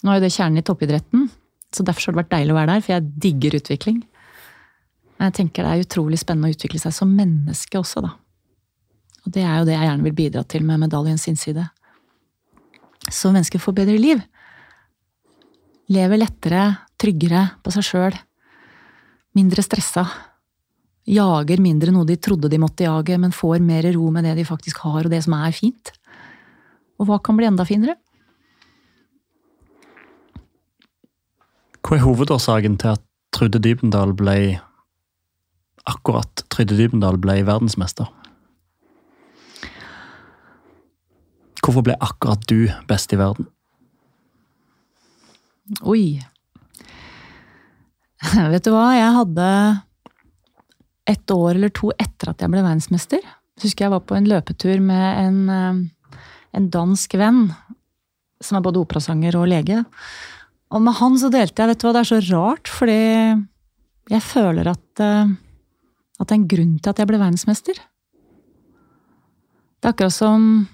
Nå er jo det kjernen i toppidretten, så derfor har det vært deilig å være der, for jeg digger utvikling. Men jeg tenker det er utrolig spennende å utvikle seg som menneske også, da. Og det er jo det jeg gjerne vil bidra til med medaljens innside så mennesker får bedre liv. Lever lettere, tryggere på seg sjøl. Mindre stressa. Jager mindre noe de trodde de måtte jage, men får mer ro med det de faktisk har, og det som er fint. Og hva kan bli enda finere? Hva er hovedårsaken til at Trude Dybendal ble akkurat Trude Dybendal ble verdensmester? Hvorfor ble akkurat du best i verden? Oi. Vet du hva, jeg hadde et år eller to etter at jeg ble verdensmester. Husker jeg var på en løpetur med en, eh, en dansk venn. som er både operasanger og lege. Og med han så delte jeg Vet du hva, det er så rart, fordi jeg føler at, eh, at det er en grunn til at jeg ble verdensmester. Det er akkurat som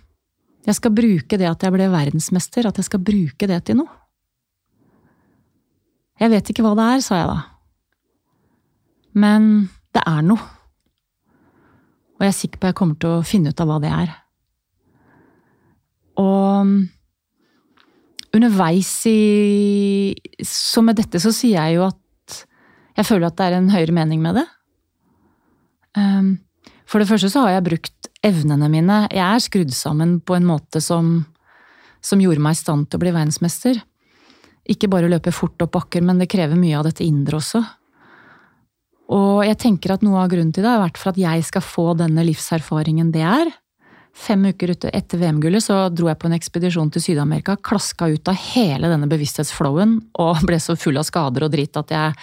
jeg skal bruke det at jeg ble verdensmester, at jeg skal bruke det til noe. Jeg vet ikke hva det er, sa jeg da. Men det er noe. Og jeg er sikker på at jeg kommer til å finne ut av hva det er. Og underveis i Så med dette så sier jeg jo at jeg føler at det er en høyere mening med det. Um, for det første så har jeg brukt evnene mine. Jeg er skrudd sammen på en måte som, som gjorde meg i stand til å bli verdensmester. Ikke bare løpe fort opp bakker, men det krever mye av dette indre også. Og jeg tenker at noe av grunnen til det har vært for at jeg skal få denne livserfaringen det er. Fem uker etter VM-gullet så dro jeg på en ekspedisjon til Syd-Amerika, klaska ut av hele denne bevissthetsflowen og ble så full av skader og dritt at jeg,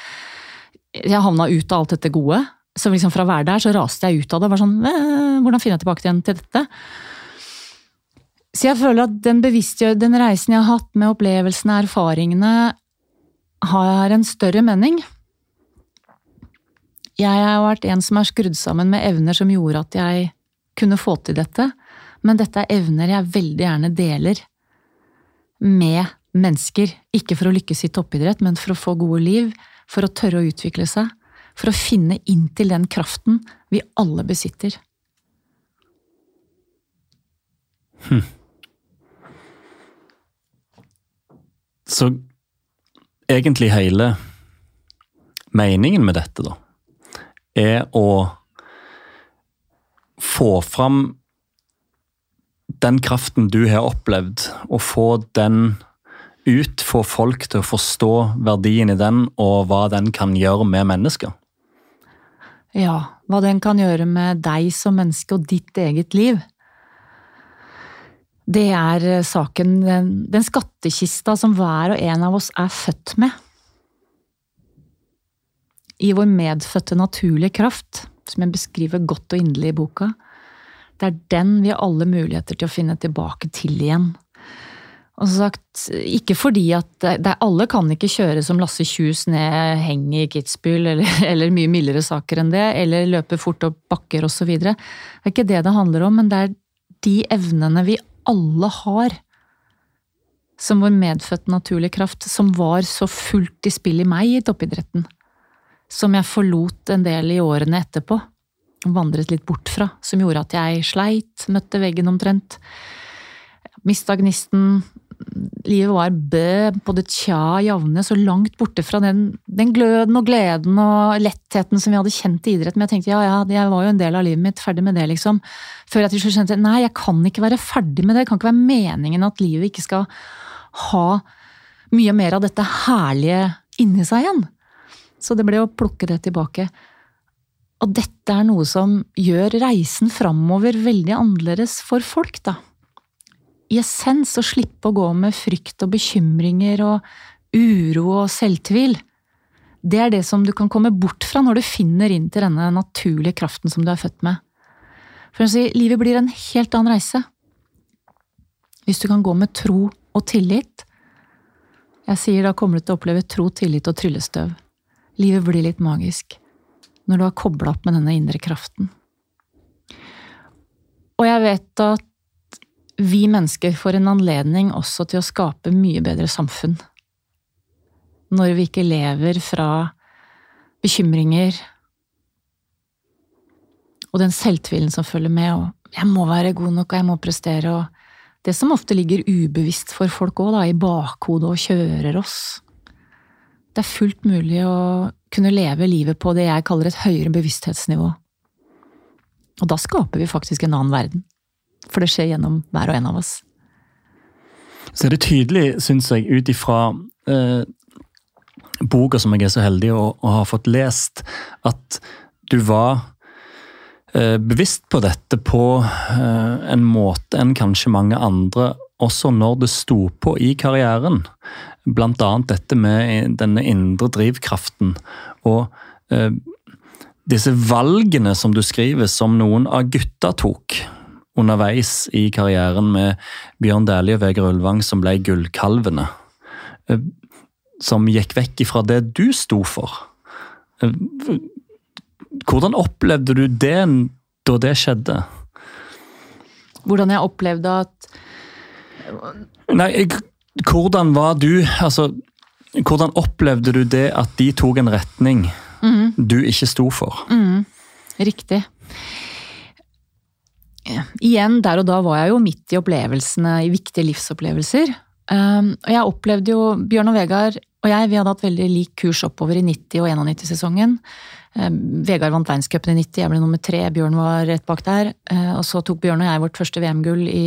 jeg havna ut av alt dette gode. Så liksom fra å være der, så raste jeg ut av det. Var sånn, Hvordan finner jeg tilbake igjen til dette? Så jeg føler at den, den reisen jeg har hatt med opplevelsene, erfaringene, har en større mening. Jeg har vært en som er skrudd sammen med evner som gjorde at jeg kunne få til dette, men dette er evner jeg veldig gjerne deler med mennesker. Ikke for å lykkes i toppidrett, men for å få gode liv, for å tørre å utvikle seg for å finne inn til den kraften vi alle besitter. Hm. Så egentlig hele meningen med dette, da, er å få fram den kraften du har opplevd, å få den ut, få folk til å forstå verdien i den, og hva den kan gjøre med mennesker. Ja, hva den kan gjøre med deg som menneske og ditt eget liv. Det er eh, saken, den, den skattkista som hver og en av oss er født med. I vår medfødte naturlige kraft, som jeg beskriver godt og inderlig i boka. Det er den vi har alle muligheter til å finne tilbake til igjen. Og som sagt, ikke fordi at det, Alle kan ikke kjøre som Lasse Kjus ned heng i Kitzbühel, eller, eller, mye mildere saker enn det, eller løpe fort opp bakker osv. Det er ikke det det handler om, men det er de evnene vi alle har, som vår medfødte naturlige kraft, som var så fullt i spill i meg i toppidretten. Som jeg forlot en del i årene etterpå. Vandret litt bort fra. Som gjorde at jeg sleit, møtte veggen omtrent. Mista gnisten, livet var bø, både tja javne, så langt borte fra den, den, gløden og gleden og lettheten som vi hadde kjent i idrett. Men jeg tenkte ja, ja, jeg var jo en del av livet mitt, ferdig med det, liksom. Før jeg til slutt skjønte nei, jeg kan ikke være ferdig med det. Det kan ikke være meningen at livet ikke skal ha mye mer av dette herlige inni seg igjen. Så det ble å plukke det tilbake. Og dette er noe som gjør reisen framover veldig annerledes for folk, da i essens å slippe å gå med frykt og bekymringer og uro og selvtvil. Det er det som du kan komme bort fra når du finner inn til denne naturlige kraften som du er født med. For å si, livet blir en helt annen reise. Hvis du kan gå med tro og tillit. Jeg sier da kommer du til å oppleve tro, tillit og tryllestøv. Livet blir litt magisk når du har kobla opp med denne indre kraften. Og jeg vet at vi mennesker får en anledning også til å skape mye bedre samfunn. Når vi ikke lever fra bekymringer og den selvtvilen som følger med, og 'jeg må være god nok, og jeg må prestere', og det som ofte ligger ubevisst for folk òg, i bakhodet og kjører oss. Det er fullt mulig å kunne leve livet på det jeg kaller et høyere bevissthetsnivå. Og da skaper vi faktisk en annen verden. For det skjer gjennom hver og en av oss. Så er det tydelig, syns jeg, ut ifra eh, boka som jeg er så heldig å, å ha fått lest, at du var eh, bevisst på dette på eh, en måte enn kanskje mange andre, også når det sto på i karrieren. Annet dette med denne indre drivkraften. Og eh, disse valgene som du skriver, som noen av gutta tok underveis i karrieren med Bjørn Dæhlie og Vegard Ulvang som ble gullkalvene. Eh, som gikk vekk ifra det du sto for. Eh, hvordan opplevde du det da det skjedde? Hvordan jeg opplevde at Nei, hvordan var du Altså, hvordan opplevde du det at de tok en retning mm. du ikke sto for? Mm. Riktig. Igjen, der og da var jeg jo midt i opplevelsene, i viktige livsopplevelser. Um, og jeg opplevde jo Bjørn og Vegard og jeg vi hadde hatt veldig lik kurs oppover i 90- og 91-sesongen. Um, Vegard vant verdenscupen i 90, jeg ble nummer tre, Bjørn var rett bak der. Uh, og så tok Bjørn og jeg vårt første VM-gull i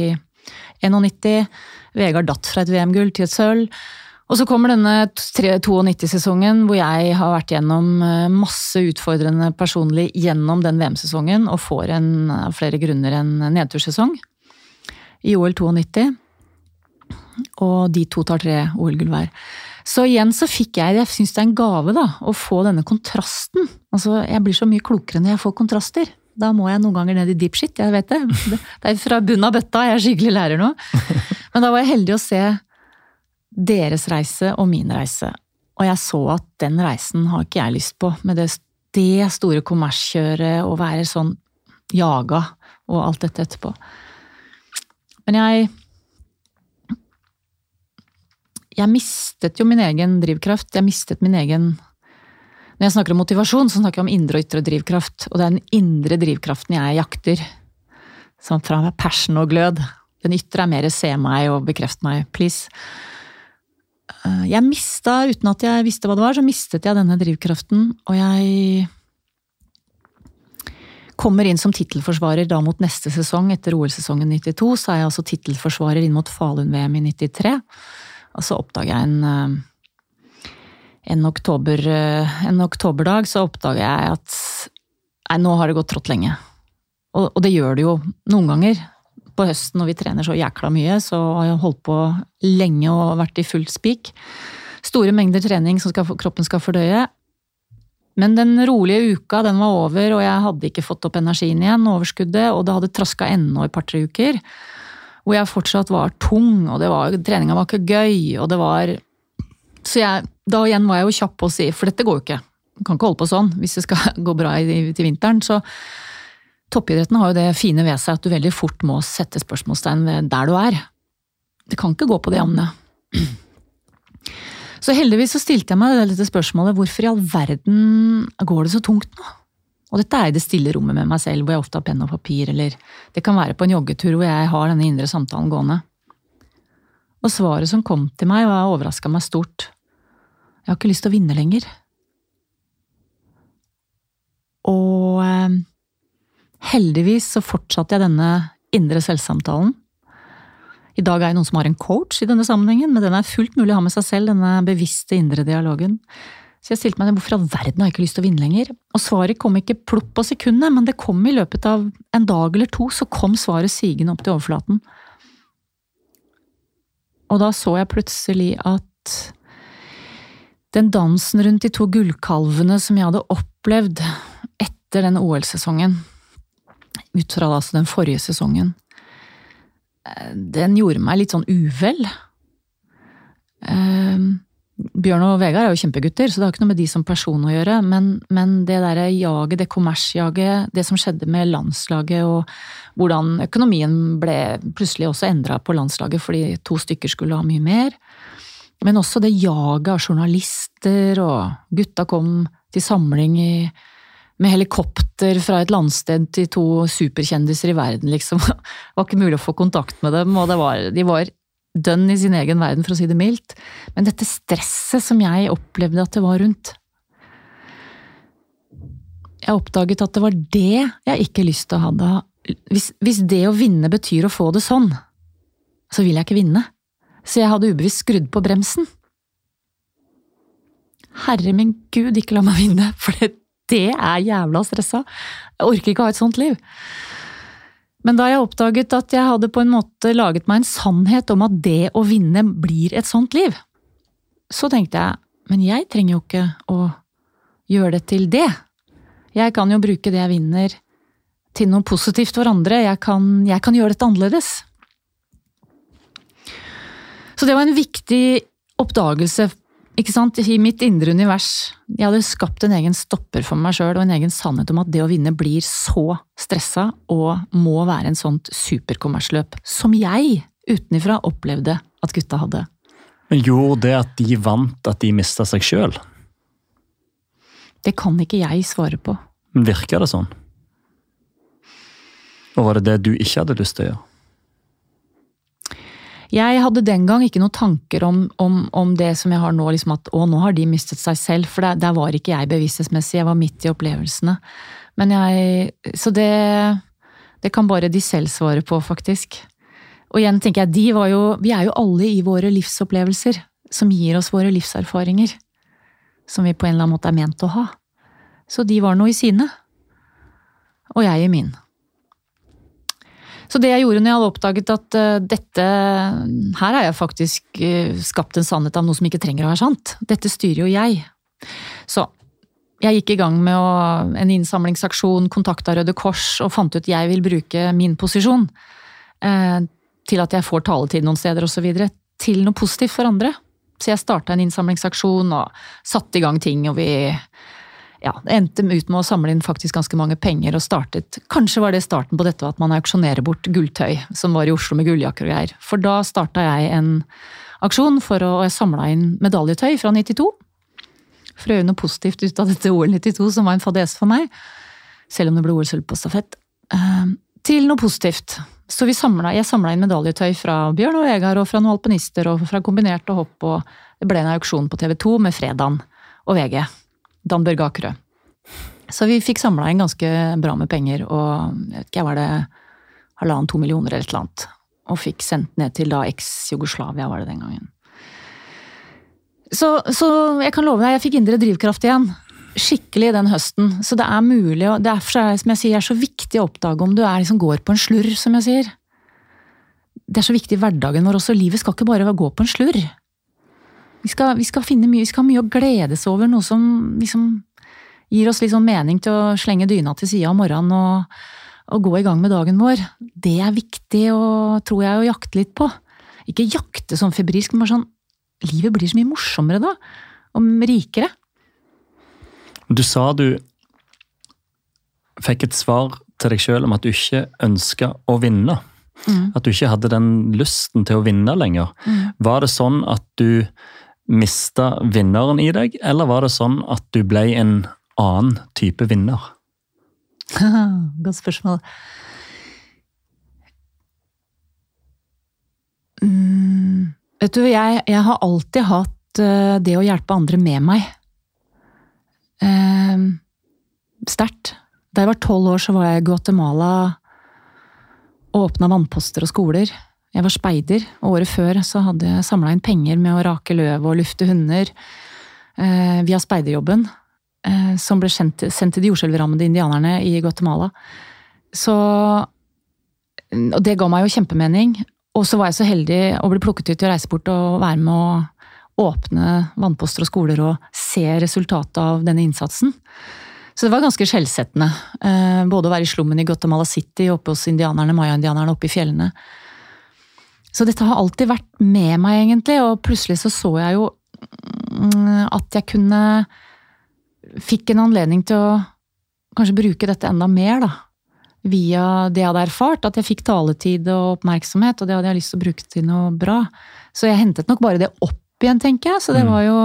91. Vegard datt fra et VM-gull til et sølv. Og så kommer denne 92-sesongen hvor jeg har vært gjennom eh, masse utfordrende personlig gjennom den VM-sesongen og får en, av flere grunner en nedtursesong i OL 92. Og de to tar tre OL-gull hver. Så igjen så fikk jeg Jeg syns det er en gave da, å få denne kontrasten. Altså, Jeg blir så mye klokere når jeg får kontraster. Da må jeg noen ganger ned i deep shit, jeg vet det. Det er fra bunnen av bøtta jeg er skikkelig lærer nå. Men da var jeg heldig å se deres reise og min reise. Og jeg så at den reisen har ikke jeg lyst på, med det, det store kommerskjøret og være sånn jaga og alt dette etterpå. Men jeg Jeg mistet jo min egen drivkraft. Jeg mistet min egen når jeg snakker om motivasjon, så snakker jeg om indre og ytre drivkraft. Og det er den indre drivkraften jeg jakter. Sånn fra passion og glød. Den ytre er mer se meg og bekreft meg, please. Eh, jeg mista, uten at jeg visste hva det var, så mistet jeg denne drivkraften. Og jeg kommer inn som tittelforsvarer da mot neste sesong, etter OL-sesongen 92. Så er jeg altså tittelforsvarer inn mot Falun-VM i 93. Og så oppdager jeg en eh, en, oktober, eh, en oktoberdag så oppdager jeg at nei, nå har det gått trått lenge. Og, og, det gjør det jo noen ganger. På høsten når vi trener så jækla mye, så har jeg holdt på lenge og vært i full spik. Store mengder trening som skal, kroppen skal fordøye. Men den rolige uka den var over, og jeg hadde ikke fått opp energien igjen, overskuddet, og det hadde traska ennå i par-tre uker. Hvor jeg fortsatt var tung, og var, treninga var ikke gøy, og det var Så jeg da igjen var jeg jo kjapp på å si, for dette går jo ikke. Du kan ikke holde på sånn hvis det skal gå bra til vinteren. Så toppidretten har jo det fine ved seg at du veldig fort må sette spørsmålstegn ved der du er. Det kan ikke gå på det jevne. Så heldigvis så stilte jeg meg dette spørsmålet hvorfor i all verden går det så tungt nå? Og dette er i det stille rommet med meg selv, hvor jeg ofte har penn og papir, eller det kan være på en joggetur hvor jeg har denne indre samtalen gående. Og svaret som kom til meg, var overraska meg stort. Jeg har ikke lyst til å vinne lenger. Og eh, heldigvis så fortsatte jeg denne indre selvsamtalen. I dag er jeg noen som har en coach i denne sammenhengen, men den er fullt mulig å ha med seg selv, denne bevisste indre dialogen. Så jeg stilte meg den, hvorfor i all verden har jeg ikke lyst til å vinne lenger? Og svaret kom ikke plopp på sekundet, men det kom i løpet av en dag eller to, så kom svaret sigende opp til overflaten. Og da så jeg plutselig at den dansen rundt de to gullkalvene som jeg hadde opplevd etter den OL-sesongen, ut fra altså den forrige sesongen, den gjorde meg litt sånn uvel. Ehm, Bjørn og Vegard er jo kjempegutter, så det har ikke noe med de som person å gjøre, men, men det derre jaget, det kommersjaget, det som skjedde med landslaget og hvordan økonomien ble plutselig også endra på landslaget fordi to stykker skulle ha mye mer, men også det jaget av journalister, og gutta kom til samling i, med helikopter fra et landsted til to superkjendiser i verden, liksom. Det var ikke mulig å få kontakt med dem, og var, de var dønn i sin egen verden, for å si det mildt. Men dette stresset som jeg opplevde at det var rundt Jeg oppdaget at det var det jeg ikke lyst til å ha da. Hvis, hvis det å vinne betyr å få det sånn, så vil jeg ikke vinne så jeg hadde ubevisst skrudd på bremsen. Herre min gud, ikke la meg vinne, for det er jævla stressa. Jeg orker ikke å ha et sånt liv. Men da jeg oppdaget at jeg hadde på en måte laget meg en sannhet om at det å vinne blir et sånt liv, så tenkte jeg men jeg trenger jo ikke å gjøre det til det. Jeg kan jo bruke det jeg vinner til noe positivt for andre. Jeg kan, jeg kan gjøre dette annerledes. Så det var en viktig oppdagelse ikke sant? i mitt indre univers. Jeg hadde skapt en egen stopper for meg sjøl og en egen sannhet om at det å vinne blir så stressa og må være en sånt superkommersløp som jeg utenifra opplevde at gutta hadde. Men gjorde det at de vant, at de mista seg sjøl? Det kan ikke jeg svare på. Virka det sånn? Og var det det du ikke hadde lyst til å gjøre? Jeg hadde den gang ikke noen tanker om, om, om det som jeg har nå, liksom at å, nå har de mistet seg selv, for der, der var ikke jeg bevissthetsmessig, jeg var midt i opplevelsene. Men jeg Så det, det kan bare de selv svare på, faktisk. Og igjen tenker jeg, de var jo Vi er jo alle i våre livsopplevelser som gir oss våre livserfaringer. Som vi på en eller annen måte er ment å ha. Så de var nå i sine. Og jeg i min. Så det jeg gjorde når jeg hadde oppdaget at uh, dette Her har jeg faktisk uh, skapt en sannhet av noe som ikke trenger å være sant. Dette styrer jo jeg. Så jeg gikk i gang med å, en innsamlingsaksjon, kontakta Røde Kors og fant ut jeg vil bruke min posisjon uh, til at jeg får taletid noen steder osv. til noe positivt for andre. Så jeg starta en innsamlingsaksjon og satte i gang ting, og vi ja, endte ut med å samle inn faktisk ganske mange penger og startet Kanskje var det starten på dette at man auksjonerer bort gulltøy som var i Oslo med gulljakker og greier. For da starta jeg en aksjon for å samle inn medaljetøy fra 92. For å gjøre noe positivt ut av dette OL 92, som var en fadese for meg. Selv om det ble OL-sølv på stafett. Ehm, til noe positivt. Så samlet, jeg samla inn medaljetøy fra Bjørn og Vegard og fra noen alpinister og fra kombinert og hopp. og Det ble en auksjon på TV 2 med Fredan og VG. Dan Børge Akerø. Så vi fikk samla inn ganske bra med penger, og jeg vet ikke, var det halvannen, to millioner eller et eller annet. Og fikk sendt ned til da eks-Jugoslavia, var det den gangen. Så, så, jeg kan love deg, jeg fikk indre drivkraft igjen. Skikkelig den høsten. Så det er mulig, og derfor er som jeg sier, er så viktig å oppdage om du er liksom går på en slurr, som jeg sier. Det er så viktig i hverdagen vår også. Livet skal ikke bare gå på en slurr. Vi skal, vi skal, finne mye, vi skal ha mye å gledes over, noe som liksom gir oss sånn mening til å slenge dyna til sida om morgenen og, og, gå i gang med dagen vår. Det er viktig, og, tror jeg, å jakte litt på. Ikke jakte sånn febrilsk, men bare sånn Livet blir så mye morsommere da. Og rikere. Du sa du fikk et svar til deg sjøl om at du ikke ønska å vinne. Mm. At du ikke hadde den lysten til å vinne lenger. Mm. Var det sånn at du mista vinneren i deg, eller var det sånn at du ble en annen type vinner? Godt spørsmål. Mm, vet du, jeg, jeg, har alltid hatt uh, det å hjelpe andre med meg. Uh, Sterkt. Da jeg var tolv år, så var jeg i Guatemala og åpna vannposter og skoler. Jeg var speider, og året før så hadde jeg samla inn penger med å rake løv og lufte hunder eh, via speiderjobben, eh, som ble sendt, sendt til de jordskjelvrammede indianerne i Guatemala. Så Og det ga meg jo kjempemening. Og så var jeg så heldig å bli plukket ut til å reise bort og være med å åpne vannposter og skoler og se resultatet av denne innsatsen. Så det var ganske skjellsettende. Eh, både å være i slummen i Guatemala City, oppe hos indianerne, maya-indianerne oppe i fjellene så dette har alltid vært med meg, egentlig, og plutselig så så jeg jo mm, at jeg kunne Fikk en anledning til å kanskje bruke dette enda mer, da. Via det jeg hadde erfart, at jeg fikk taletid og oppmerksomhet, og det hadde jeg lyst til å bruke til noe bra. Så jeg hentet nok bare det opp igjen, tenker jeg. Så det mm. var jo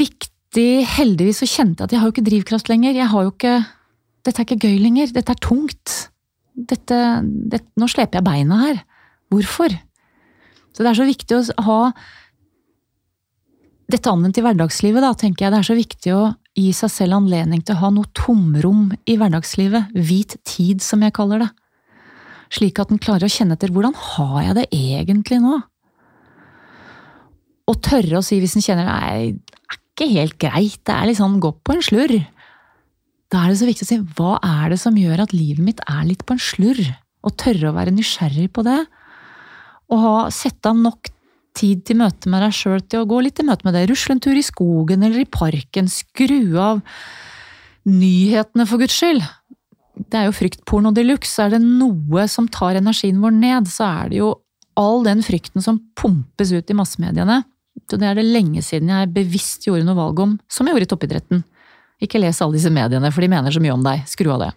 viktig, heldigvis, så kjente jeg at jeg har jo ikke drivkraft lenger. Jeg har jo ikke Dette er ikke gøy lenger. Dette er tungt dette, dette, Nå sleper jeg beina her. Hvorfor? Så det er så viktig å ha dette anvendt i hverdagslivet, da, tenker jeg. Det er så viktig å gi seg selv anledning til å ha noe tomrom i hverdagslivet. Hvit tid, som jeg kaller det. Slik at en klarer å kjenne etter hvordan har jeg det egentlig nå? Og tørre å si hvis en kjenner det er ikke helt greit, det er litt sånn gå på en slurr. Da er det så viktig å si hva er det som gjør at livet mitt er litt på en slurr? Og tørre å være nysgjerrig på det. Og ha, sette av nok tid til møte med deg sjøl til å gå litt i møte med det. Rusle en tur i skogen eller i parken. Skru av nyhetene, for guds skyld. det er jo fryktporno de luxe. Er det noe som tar energien vår ned, så er det jo all den frykten som pumpes ut i massemediene. Så det er det lenge siden jeg bevisst gjorde noe valg om, som jeg gjorde i toppidretten. Ikke les alle disse mediene, for de mener så mye om deg. Skru av det.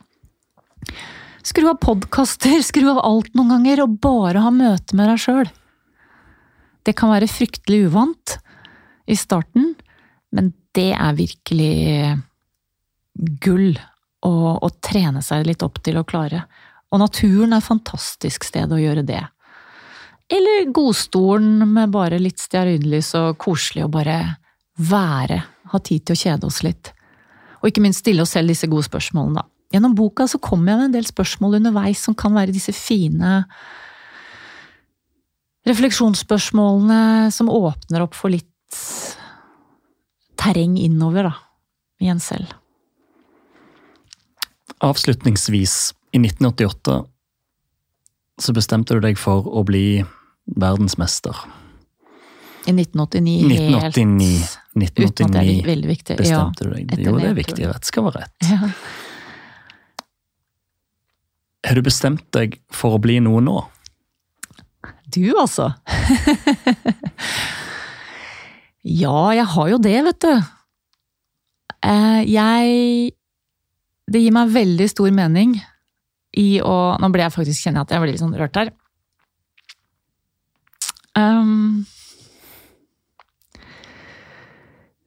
Skru av podkaster, skru av alt noen ganger, og bare ha møte med deg sjøl. Det kan være fryktelig uvant i starten, men det er virkelig gull å, å trene seg litt opp til å klare. Og naturen er et fantastisk sted å gjøre det. Eller godstolen med bare litt stearinlys og koselig å bare være. Ha tid til å kjede oss litt. Og ikke minst stille oss selv disse gode spørsmålene, da. Gjennom boka så kommer jeg med en del spørsmål underveis som kan være disse fine refleksjonsspørsmålene som åpner opp for litt terreng innover, da, i en selv. Avslutningsvis, i 1988 så bestemte du deg for å bli verdensmester. I 1989, 1989, helt Uten at det er veldig viktig. bestemte ja, du deg. Jo, det er viktig. Rett skal være rett. Ja. Har du bestemt deg for å bli noe nå? Du, altså. ja, jeg har jo det, vet du. Eh, Jeg Det gir meg veldig stor mening i å Nå ble jeg faktisk kjenner jeg at jeg blir litt sånn rørt her. Um,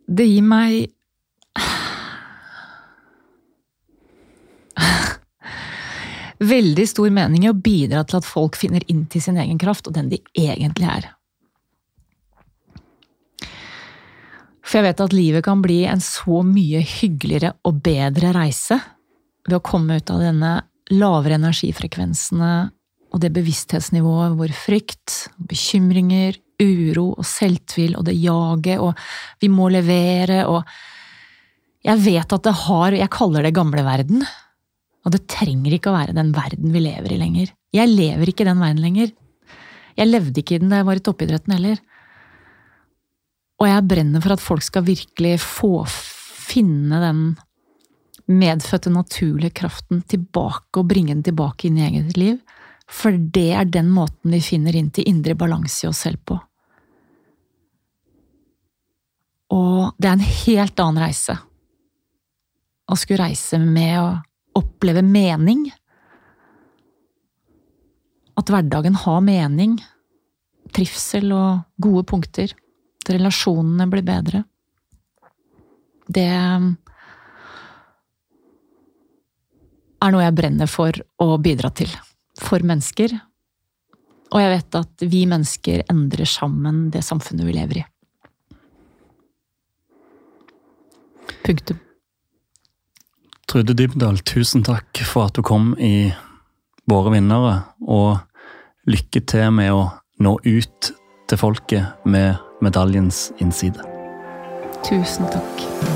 det gir meg veldig stor mening i å bidra til at folk finner inn til sin egen kraft, og den de egentlig er. For jeg vet at livet kan bli en så mye hyggeligere og bedre reise ved å komme ut av denne lavere energifrekvensene og det bevissthetsnivået hvor frykt, bekymringer, uro og selvtvil og det jaget og vi må levere og Jeg vet at det har Jeg kaller det gamleverden. Og det trenger ikke å være den verden vi lever i lenger. Jeg lever ikke i den verden lenger. Jeg levde ikke i den da jeg var i toppidretten heller. Og jeg brenner for at folk skal virkelig få finne den medfødte, naturlige kraften tilbake og bringe den tilbake inn i eget liv. For det er den måten vi finner inn til indre balanse i oss selv på. Og det er en helt annen reise. Å skulle reise med å oppleve mening. At hverdagen har mening. Trivsel og gode punkter. At relasjonene blir bedre. Det er noe jeg brenner for å bidra til. For mennesker. Og jeg vet at vi mennesker endrer sammen det samfunnet vi lever i. Punktum. Trude Dybdahl, tusen takk for at du kom i Våre vinnere, og lykke til med å nå ut til folket med medaljens innside. Tusen takk.